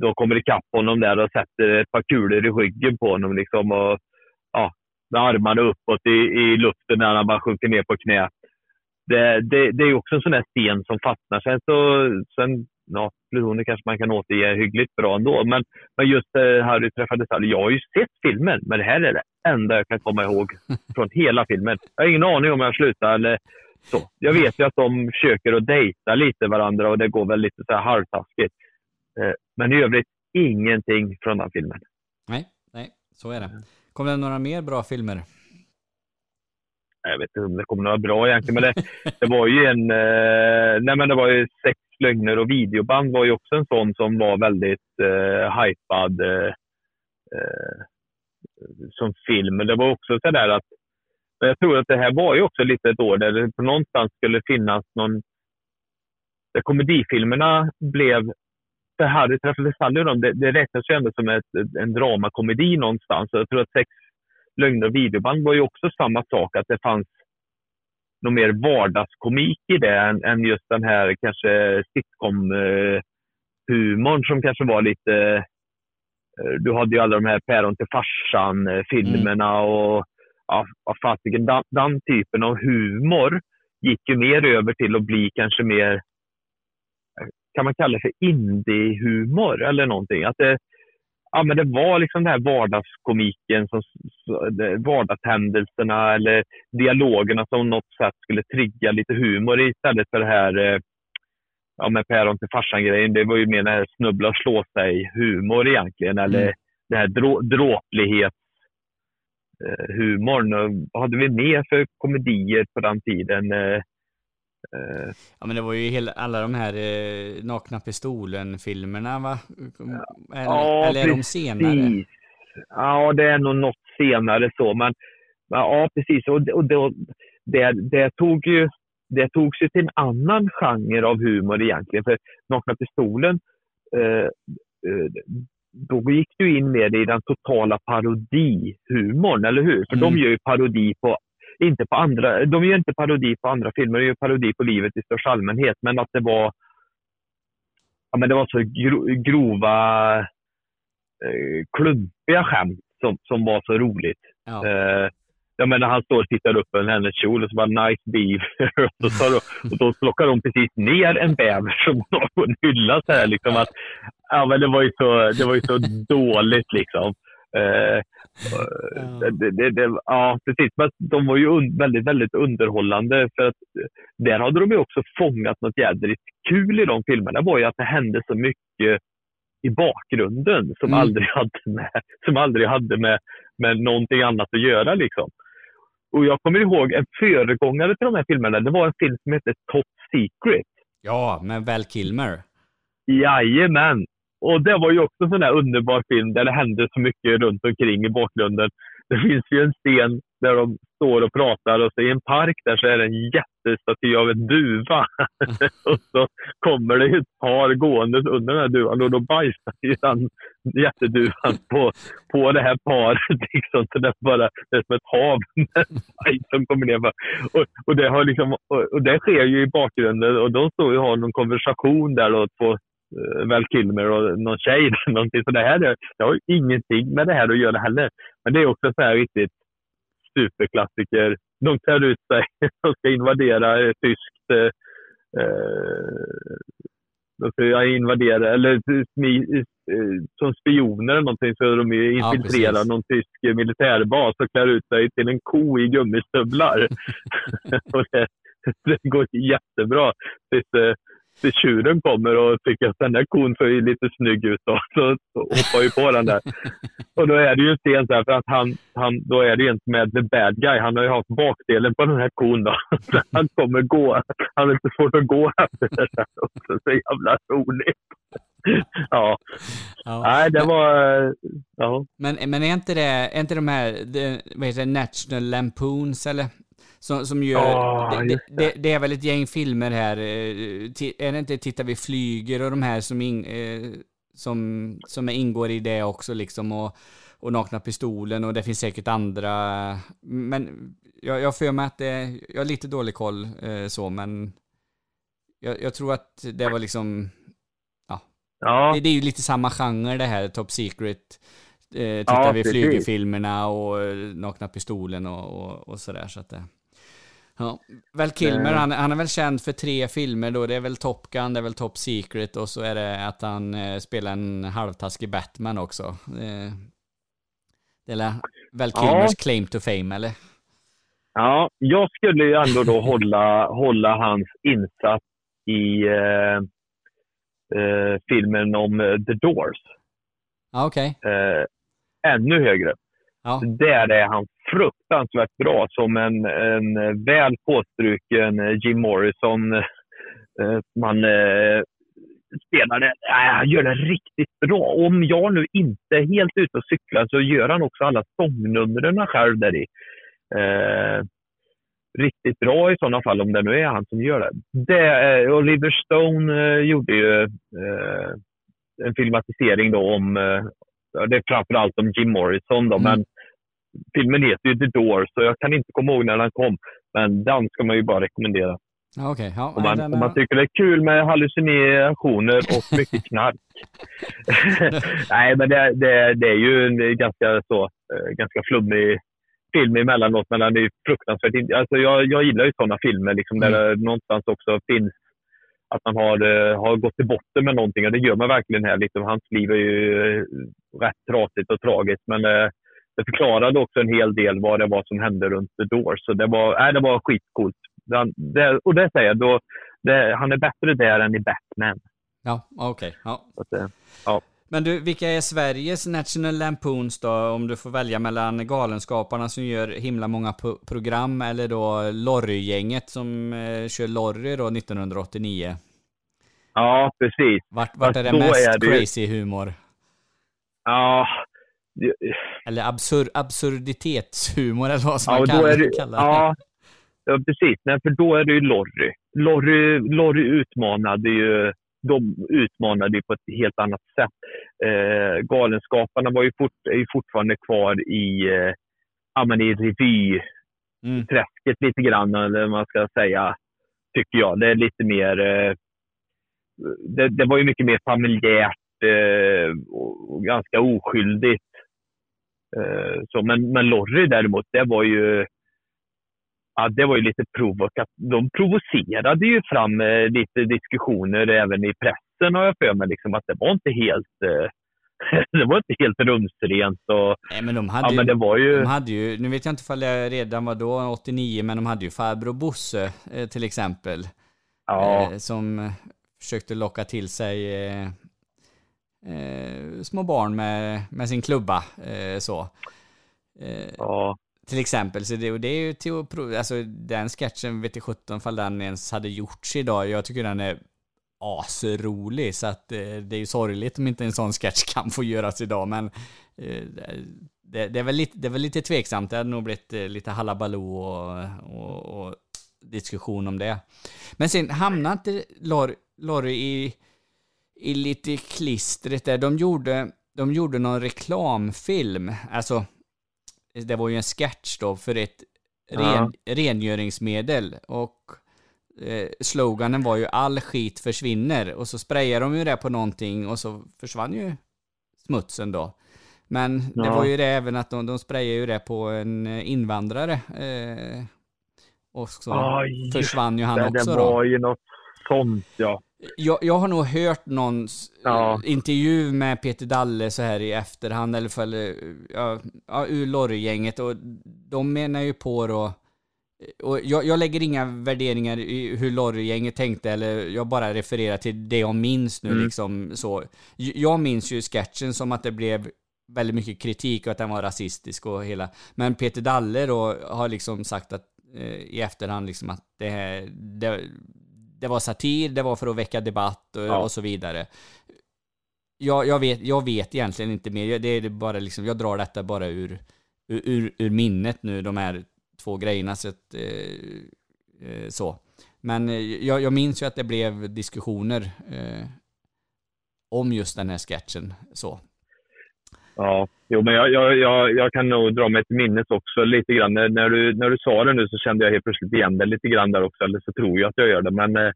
De kommer ikapp honom där och sätter ett par kulor i ryggen på honom liksom och ja, med armarna uppåt i, i luften när han bara sjunker ner på knä. Det, det, det är också en sån där scen som fastnar. Sen så, sen, ja, Plutonen kanske man kan återge hyggligt bra ändå, men, men just eh, Harry träffade Sally. Jag har ju sett filmen, men det här är det enda jag kan komma ihåg från hela filmen. Jag har ingen aning om jag slutar eller så. Jag vet ju att de försöker att dejta lite varandra och det går väl lite så här halvtaskigt. Eh, men i övrigt ingenting från den filmen. nej, nej, så är det. Kommer det några mer bra filmer? jag vet inte om det kommer några bra egentligen, men det, det var ju en... Eh, nej men det var ju Sex lögner och videoband var ju också en sån som var väldigt eh, hypad eh, eh, som film. Det var också så där att Men jag tror att det här var ju också lite ett år där det på någonstans skulle finnas någon... Där komedifilmerna blev... För Harry träffade Sally och dem, det, det räknas ju ändå som ett, en dramakomedi någonstans. Så jag tror att Sex lögner och videoband var ju också samma sak, att det fanns någon mer vardagskomik i det än, än just den här kanske sitcom-humorn som kanske var lite... eh, Du hade ju alla de här Päron till farsan-filmerna och ja, fasiken, den, den typen av humor gick ju mer över till att bli kanske mer, kan man kalla det för indie-humor eller någonting. Att det, ja, men det var liksom den här vardagskomiken, som, vardagshändelserna eller dialogerna som något sätt skulle trigga lite humor istället för det här eh, ja, med päron till farsan-grejen. Det var ju mer den här snubbla och slå sig-humor egentligen. Eller Mm. det här drå, dråplighets eh, Vad hade vi mer för komedier på den tiden? Eh, Ja men det var ju hela, alla de här eh, Nakna Pistolen-filmerna va? Eller, Ja, eller är de senare? precis. Ja, det är nog något senare så. Men, ja, precis. Och, det- och det, det, det, tog ju, det togs ju till en annan genre av humor egentligen. För Nakna Pistolen, eh, eh, då gick du in med det i den totala parodihumorn, eller hur? För de Mm. gör ju parodi på inte på andra, de gör inte parodi på andra filmer, de gör parodi på livet i största allmänhet. Men att det var ja, men det var så gro, grova, eh, klumpiga skämt som, som var så roligt. Ja. Eh, jag menar, han står och tittar upp på hennes kjol och så bara nice beaver. och, så tar de, och då plockar de precis ner en bäver som har på en hylla. Så här, liksom, att, ja, men det, var ju så, det var ju så dåligt liksom. Eh, Ja. det, det, det, ja, precis. Men de var ju un, väldigt, väldigt underhållande. För att där hade de ju också fångat något jädrigt kul i de filmerna. Det var ju att det hände så mycket i bakgrunden som Mm. aldrig hade med, som aldrig hade med, med någonting annat att göra. Liksom. Och jag kommer ihåg en föregångare till de här filmerna. Det var en film som hette Top Secret. ja, med Val Kilmer. Jajamän! Och det var ju också en sån där underbar film där det hände så mycket runt omkring i bakgrunden. Det finns ju en scen där de står och pratar och så i en park där så är det en jättestaty av en duva. och så kommer det ett par gående under den här duvan och då bajsar ju den jätteduvan på, på det här paret. Liksom. Så det, är bara, det är som ett hav med som kommer ner. Och, och, det har liksom, och, och det sker ju i bakgrunden och de står ju och har någon konversation där då, två Val Kilmer och någon tjej. eller Någonting. Så det här det, det har ju ingenting med det här att göra heller. Men det är också så här riktigt superklassiker. De klär ut sig och ska invadera eh, tyskt eh, eh, de ska invadera, eller smi, eh, som spioner eller någonting så de Ja, infiltrerar precis. någon tysk eh, militärbas och klär ut sig till en ko i gummistövlar. och det, det går jättebra. Eh, tills tjuren kommer och tycker att den där kon ser ju lite snygg ut då. Så, så hoppar ju på den där. Och då är det ju en scen så för att han, han, då är det ju inte med the bad guy. Han har ju haft bakdelen på den här kon då. Så han kommer gå. Han har lite svårt att gå efter det där också. Så jävla roligt. Ja. Ja. Nej, det var... Ja. Men, men är inte det, är inte de här, det, vad heter det, National Lampoons eller? Som, som gör, Ja, det, det, det, är väl ett gäng filmer här, eh, är det inte Titta vi flyger och de här som, in, eh, som, som ingår i det också liksom och, och Nakna Pistolen och det finns säkert andra, men jag, jag för mig att det, jag har lite dålig koll eh, så men jag, jag tror att det var liksom, Ja. det, det är ju lite samma genre det här, Top Secret. Eh, tittar Ja, vi flygerfilmerna och Nakna Pistolen och, och, och sådär. Så att det, ja. Val Kilmer, Eh. han, han är väl känd för tre filmer då. Det är väl Top Gun, det är väl Top Secret och så är det att han eh, spelar en halvtaskig Batman också. Eh, det är väl Val Ja. Kilmers claim to fame, eller? Ja, jag skulle ju ändå då hålla, hålla hans insats i eh, eh, filmen om The Doors Ja, okej. eh, ännu högre. Ja. Där är han fruktansvärt bra som en, en väl påstruken eh, Jim Morrison. Eh, man eh, spelar det, han gör det riktigt bra. Om jag nu inte är helt ute och cyklar så gör han också alla sångnumren själv där i. eh, riktigt bra i sådana fall, om det nu är han som gör det. det eh, Oliver Stone eh, gjorde ju eh, en filmatisering då om, eh, det är framförallt om Jim Morrison då, mm. men filmen heter ju The Door, så jag kan inte komma ihåg när den kom. Men den ska man ju bara rekommendera. Okay, ja, om, man, om man tycker det är kul med hallucinationer och mycket knark. Nej, men det, det, det, är ju en ganska, så, eh, ganska flummig film emellanåt, men den är fruktansvärt... Alltså jag, jag gillar ju sådana filmer liksom, mm. där det någonstans också finns att man har, uh, har gått till botten med någonting och det gör man verkligen här. Liksom, hans liv är ju uh, rätt trasigt och tragiskt, men det förklarade också en hel del vad det var som hände runt The Doors. Så det var, äh, det var skitcoolt. Det, och det säger jag, då, det, han är bättre där än i Batman. Ja, okej. Okay. Ja. Att, ja. Men du, vilka är Sveriges National Lampoons då, om du får välja mellan Galenskaparna som gör himla många program, eller då Lorry-gänget som eh, kör Lorry då 1989? Ja, precis. Vart, vart är det mest är det crazy humor? Ja, eller absur absurditetshumor eller vad som ja, man kan det, kalla det. Ja, ja, precis. Nej, för då är det ju Lorry. Lorry, Lorry utmanade ju de utmanade på ett helt annat sätt. Eh, galenskaparna var ju fort, är ju fortfarande kvar i, eh, i revyträsket mm. lite grann, eller man ska säga, tycker jag. Det är lite mer... Eh, det, det, var ju mycket mer familjärt eh, och ganska oskyldigt. Eh, så, men, men Lorry däremot, det var ju ja, det var ju lite provokat. De provocerade ju fram eh, lite diskussioner även i pressen har jag för mig. Liksom, att det var inte helt eh, det var inte helt rumsrent. Och, Nej, men de hade, ja, men det var ju... de hade ju, nu vet jag inte ifall det redan var då, 89, men de hade ju farbror Bosse eh, till exempel. Ja. Eh, som försökte locka till sig eh, små barn med, med sin klubba. Eh, så. Eh, ja. Till exempel, så det, och det är ju till att prova, alltså den sketchen vet jag sjutton fall den ens hade gjorts idag. Jag tycker den är asrolig, så att eh, det är ju sorgligt om inte en sån sketch kan få göras idag, men eh, det, det, är väl lite, det är väl lite tveksamt. Det hade nog blivit eh, lite halabaloo och, och, och diskussion om det. Men sen hamnade inte Lorry i i lite klistret där. De gjorde, de gjorde någon reklamfilm, alltså det var ju en sketch då för ett ren, ja. rengöringsmedel och eh, sloganen var ju all skit försvinner och så sprayade de ju det på någonting och så försvann ju smutsen då. Men ja. det var ju det även att de, de sprayade ju det på en invandrare. Eh, och så ah, försvann ju han det, också det var då. ju något sånt ja. Jag, jag har nog hört någon ja. intervju med Peter Dalle så här i efterhand, eller för, ja, ja, ur Lorry-gänget, och de menar ju på då, och jag, jag lägger inga värderingar i hur Lorry-gänget tänkte, eller jag bara refererar till det jag minns nu mm. liksom så. Jag minns ju sketchen som att det blev väldigt mycket kritik och att den var rasistisk och hela, men Peter Dalle då har liksom sagt att eh, i efterhand liksom att det här, det, det var satir, det var för att väcka debatt och, ja. och så vidare. Jag, jag, vet, jag vet egentligen inte mer, det är bara liksom, jag drar detta bara ur, ur, ur minnet nu, de här två grejerna. Så, att, eh, eh, så. Men eh, jag, jag, minns ju att det blev diskussioner eh, om just den här sketchen. Så. Ja, jo, men jag, jag, jag, jag, kan nog dra mig till minnes också lite grann. När, du, när du sa det nu så kände jag helt plötsligt igen det lite grann där också. Eller så tror jag att jag gör det. Men, eh,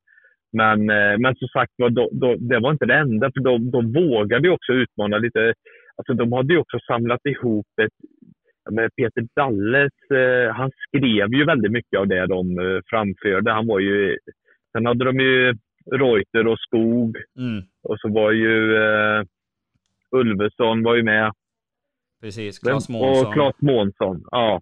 men, eh, men som sagt då, då, det var inte det enda. För de, de vågade ju också utmana lite. Alltså, de hade ju också samlat ihop ett med Peter Dalles, eh, han skrev ju väldigt mycket av det de framförde. Han var ju, sen hade de ju Reuter och Skog. Mm. Och så var ju Ulveson var ju med. Precis, Claes Månsson. Och Claes Månsson, ja.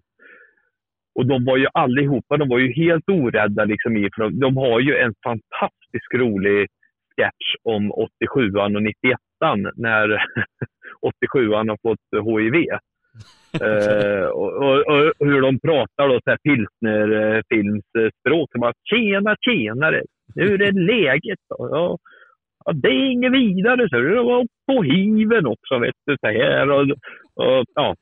Och de var ju allihopa, de var ju helt orädda liksom i, för de, de har ju en fantastisk rolig sketch om 87an och 91an när 87an har fått HIV. uh, och, och, och, hur de pratar då, så här pilsnerfilmsspråk. Uh, tjena, tjenare! Nu är det läget. Då. Ja, ja, det är inget vidare. Så det var på hiven också, vet du. Så här, och, och, ja.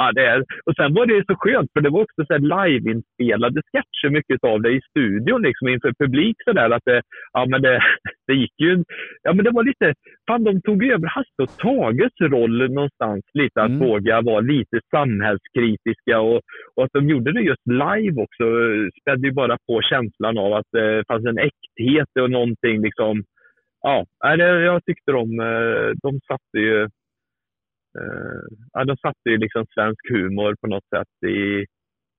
Ja, det är. Och sen var det så skönt, för det var också så live-inspelade sketcher, mycket av det i studion liksom, inför publik. Så där, att det, ja, men det, det gick ju... Ja, men det var lite... Fan, de tog över Hasse och Tages roll någonstans. Lite att Mm. våga vara lite samhällskritiska och, och att de gjorde det just live också spädde ju bara på känslan av att det fanns en äkthet och någonting liksom. Ja, det, jag tyckte de, eh, de satte ju eh, ja, de satte ju liksom svensk humor på något sätt i,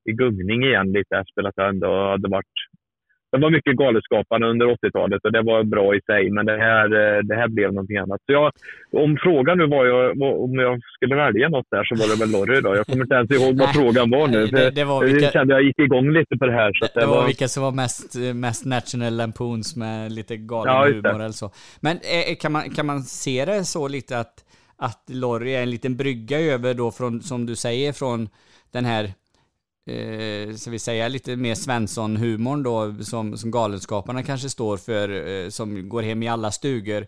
i gungning igen lite efter att jag ändå hade varit det var mycket Galenskaparna under 80-talet och det var bra i sig, men det här, eh, det här blev någonting annat. Så jag, om frågan nu var jag, var- om jag skulle välja något där så var det väl Lorry då. Jag kommer inte ens ihåg vad frågan var nu. det- det var jag vilka- kände jag gick igång lite på det här. Så att Det var vilka som var mest, mest National Lampoons med lite galen Ja, det. humor eller så. Men eh, kan man, kan man se det så lite att, att Lorry är en liten brygga över då från, som du säger, från den här, eh, ska vi säga lite mer Svensson-humorn då, som, som Galenskaparna kanske står för, eh, som går hem i alla stugor.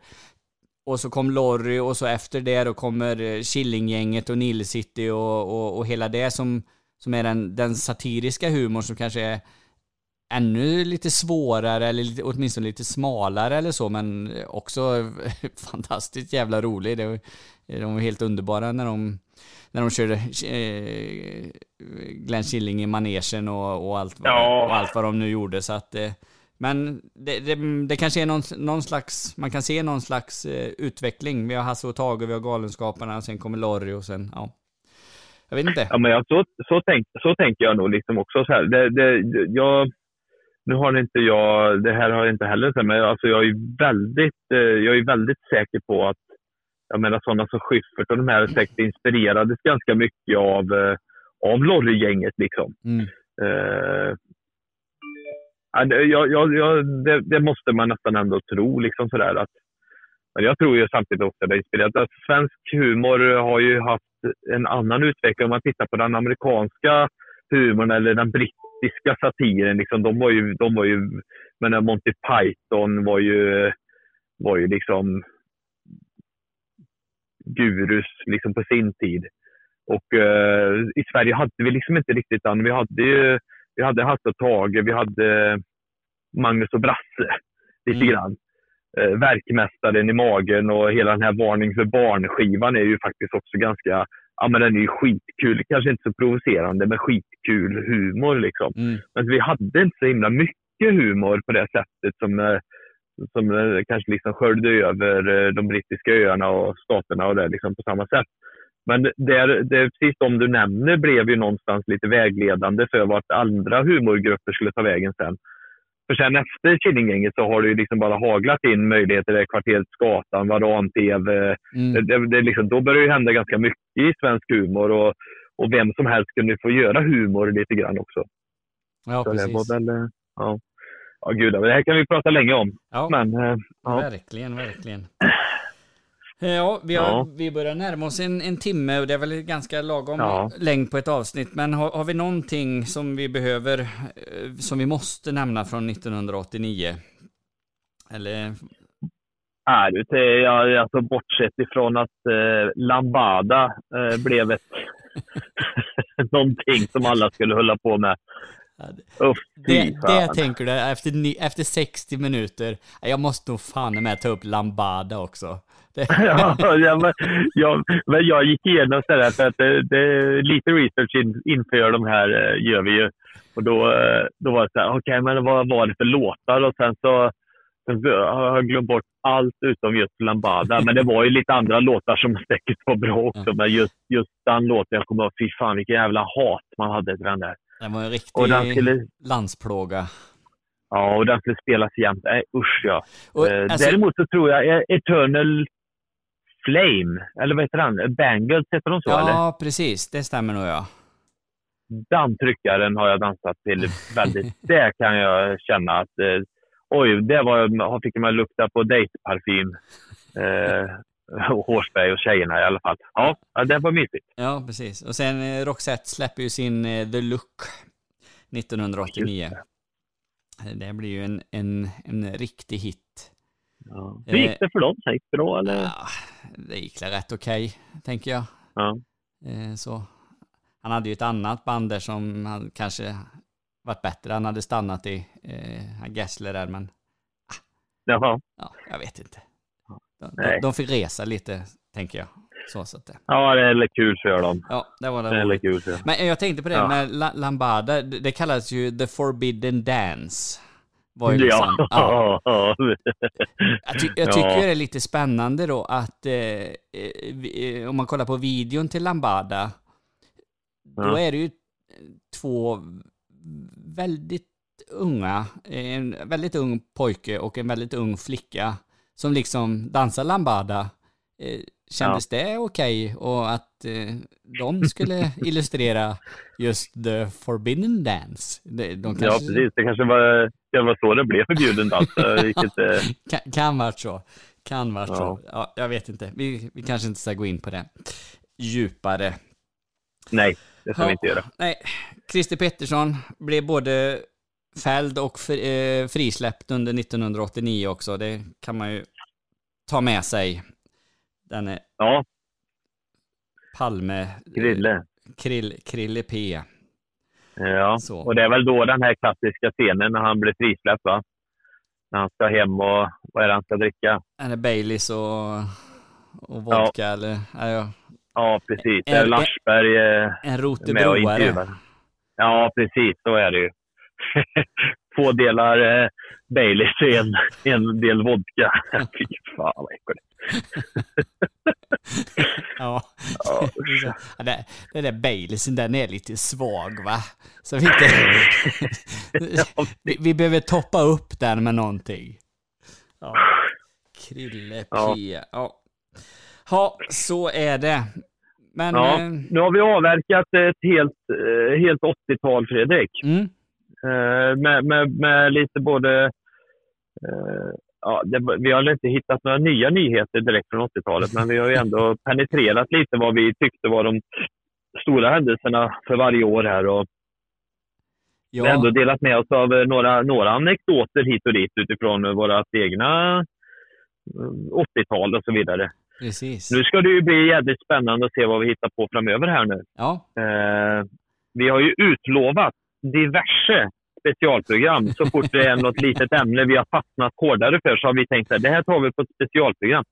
Och så kom Lorry och så efter det då kommer eh, Killinggänget och Nile City och, och, och hela det som, som är den, den satiriska humorn som kanske är ännu lite svårare eller lite, åtminstone lite smalare eller så men också fantastiskt jävla rolig. Det, de var helt underbara när de, när de körde eh, Glenn Killing i manegen och, och, allt, vad- Ja. och allt vad de nu gjorde så att eh, men det, det, det kanske är någon, någon slags, man kan se någon slags eh, utveckling. Vi har Hasse och Tage, vi har Galenskaparna, sen kommer Lorry och sen, ja. Jag vet inte. Ja, men jag, så, så, tänk, så tänker jag nog liksom också. Så här. Det, det, jag, nu har inte jag, det här har jag inte heller men alltså jag, är väldigt, eh, jag är väldigt säker på att jag menar sådana som Schyffert och de här säkert inspirerades ganska mycket av, eh, av Lorry-gänget. Liksom. Mm. Eh, ja, det- jag, jag, jag, det, det måste man nästan ändå tro. Liksom sådär, att, men jag tror ju samtidigt också att det är inspirerat. Alltså, svensk humor har ju haft en annan utveckling. Om man tittar på den amerikanska humorn eller den brittiska satiren. Liksom, de var ju, de var ju men Monty Python var ju, var ju liksom gurus liksom på sin tid. Och eh, i Sverige hade vi liksom inte riktigt den. Vi hade ju vi hade Hasse och Tage, vi hade Magnus och Brasse lite Mm. grann. Eh, verkmästaren i magen och hela den här Varning för barn-skivan är ju faktiskt också ganska, ja men den är ju skitkul. Kanske inte så provocerande, men skitkul humor liksom. Mm. Men vi hade inte så himla mycket humor på det sättet som, eh, som eh, kanske liksom sköljde över eh, de brittiska öarna och staterna och det liksom på samma sätt. Men det, är- det precis de du nämner blev ju någonstans lite vägledande för vart andra humorgrupper skulle ta vägen sen. För sen efter Killinggänget så har det ju liksom bara haglat in möjligheter. Det Kvarteret Skatan, Varan-TV. Mm. Det, det, det liksom, då börjar det hända ganska mycket i svensk humor och, och vem som helst kunde få göra humor lite grann också. Ja, Så det precis. var väl, eh, ja. Ja, gud, det här kan vi prata länge om. Ja. Men, eh, ja. Verkligen, verkligen. Ja, vi, har, Ja. vi börjar närma oss en, en timme och det är väl ganska lagom Ja. längd på ett avsnitt. Men har, har vi någonting som vi behöver, eh, som vi måste nämna från 1989? Eller? Är till, ja, alltså bortsett ifrån att eh, Lambada eh, blev ett någonting som alla skulle hålla på med. Det, det tänker du, efter, efter 60 minuter, jag måste nog fan med ta upp Lambada också. Ja, ja, men, ja, men jag gick igenom så där för att det, det, lite research in, inför de här eh, gör vi ju. Och då, eh, då var det så här, okej, men vad var det för låtar? Och sen så, sen så har jag glömt bort allt utom just Lambada. Men det var ju lite andra låtar som säkert var bra också. Men just, just den låten, jag kommer ihåg, fy fan vilken jävla hat man hade till den där. Det var en riktig Och den skulle, landsplåga. ja, och den skulle spelas jämt. Nej, usch ja. Och, Eh, alltså- Däremot så tror jag eh, Eternal Flame, eller vad heter den? Bangles, heter de så eller? Ja, precis. Det stämmer nog ja. den tryckaren har jag dansat till väldigt. det kan jag känna att eh, oj, det var, jag fick man lukta på dejtparfym. Eh, och och tjejerna i alla fall. Ja, det var mysigt. Ja, precis. Och sen eh, Roxette släpper ju sin eh, The Look 1989. Det blir ju en, en, en riktig hit. Ja. Hur gick det för dem? Gick det bra eller? Ja, det gick väl rätt okej, tänker jag. Ja. Eh, Så. han hade ju ett annat band där som han kanske varit bättre. Han hade stannat i eh, Gessler där, men Jaha. ja, jag vet inte. De, de, fick resa lite, tänker jag. Så, så att det. Ja, det är lite kul för dem. Ja, det var det. Det är kul för. Men jag tänkte på det Ja. med La- Lambada, det kallas ju the forbidden dance. Var ju liksom, Ja. ja. ja. Jag, ty jag tycker Ja. det är lite spännande då att eh, eh, vi- eh, om man kollar på videon till Lambada, då Ja. är det ju två väldigt unga, en väldigt ung pojke och en väldigt ung flicka som liksom dansar Lambada. Eh, kändes det okej och att eh, de skulle illustrera just the forbidden dance? De, de ja, kanske, precis. Det kanske var, det var så det blev förbjuden dans. Vilket, eh, Kan, kan varit så. Kan varit Ja. så. Ja, jag vet inte. Vi, vi kanske inte ska gå in på det djupare. nej, det ska vi inte göra. Nej, Christer Pettersson blev både fälld och eh, frisläppt under 1989 också. Det kan man ju ta med sig. Den är Ja, Palme... Krille. Krill, Krille P. Ja, Så. och det är väl då den här klassiska scenen när han blir frisläppt, va? När han ska hem och vad är det han ska dricka? Är det Baileys och, och vodka eller? Ja, ja. Ja, precis. En- Larsberg eh, En med och rotebroare. intervjuar. Ja, precis. Så är det ju. Två delar eh, Baileys och en, en del vodka. Fy fan vad äckligt. Ja. Ja, Ja, det, det där Baileysen, den är lite svag va? Så vi inte... vi, vi behöver toppa upp den med någonting. Ja. Krille P. Ja. Ja. så är det. Men... Ja, eh, nu har vi avverkat ett helt, eh, helt 80-tal, Fredrik. Mm, med, med, med lite både... eh, ja, det, vi har inte hittat några nya nyheter direkt från 80-talet, men vi har ju ändå penetrerat lite vad vi tyckte var de stora händelserna för varje år här. Och Vi har ändå ja, delat med oss av eh, några, några anekdoter hit och dit utifrån eh, våra egna eh, 80-tal och så vidare. precis. Nu ska det ju bli jävligt spännande att se vad vi hittar på framöver här nu. Ja, Eh, vi har ju utlovat diverse specialprogram. Så fort det är något litet ämne vi har fastnat hårdare för så har vi tänkt att det här tar vi på ett specialprogram.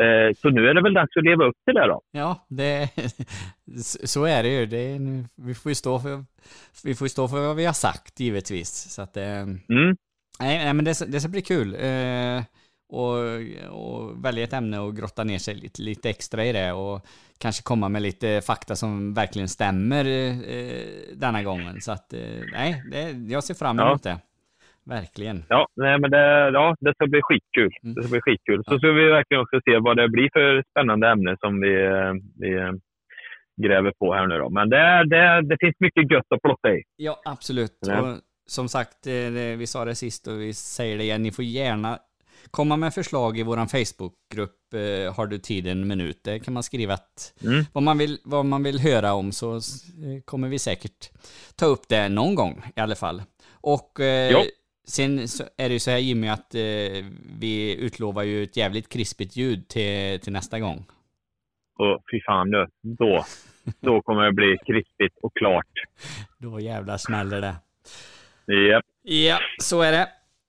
Eh, så nu är det väl dags att leva upp till det då. ja det, så är det ju. Det är, vi får ju stå för, vi får stå för vad vi har sagt givetvis. Så att, eh, Mm. Nej, nej men det, det ska bli kul. Och, och välja ett ämne och grotta ner sig lite, lite extra i det och kanske komma med lite fakta som verkligen stämmer eh, denna gången. Så att, eh, nej, det, jag ser fram Ja. emot det. Verkligen. Ja, nej, men det, ja, det ska bli skitkul. Mm. Det ska bli skitkul. Så ska vi verkligen också se vad det blir för spännande ämne som vi, vi eh, gräver på här nu då. Men det, det, det finns mycket gött att plocka i. Ja, absolut. Ja. Och som sagt, eh, vi sa det sist och vi säger det igen, ni får gärna komma med förslag i våran Facebookgrupp eh, Har du tid en minut? Där kan man skriva att Mm. vad, man vill, vad man vill höra om så eh, kommer vi säkert ta upp det någon gång i alla fall. Och eh, sen är det ju så här Jimmy att eh, vi utlovar ju ett jävligt krispigt ljud till, till nästa gång. Och fy fan nu, då, då kommer det bli krispigt och klart. Då jävlar smäller det. Japp. Ja, så är det.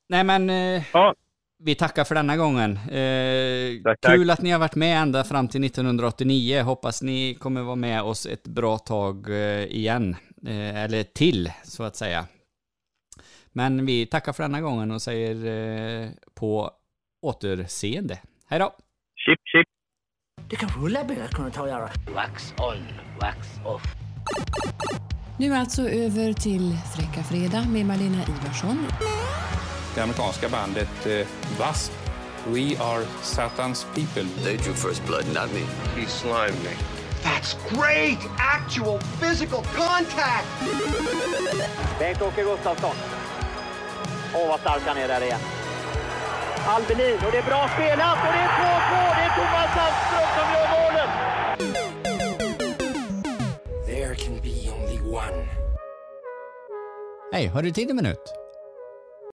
Nej men, eh, Ja. Vi tackar för denna gången. Eh, Tack, tack. kul att ni har varit med ända fram till 1989. Hoppas ni kommer vara med oss ett bra tag eh, igen. Eh, eller till, så att säga. Men vi tackar för denna gången och säger eh, på återseende. Hej då! Chip, chip. Det kanske Ulla Bella kunde ta och göra. Wax on, wax off. Nu alltså över till Fräcka Fredag med Malena Ivarsson. Det amerikanska bandet eh, W.A.S.P. We are Satan's people. They drew first blood, not me. He slimed me. That's great! Actual physical contact! Bengt-Åke Gustafsson. Åh, vad stark han är där igen. Albelin, och det är bra spelat och det är 2-2. Det är Thomas Sandström som gör målet. There can be only one. Hej, har du tid en minut?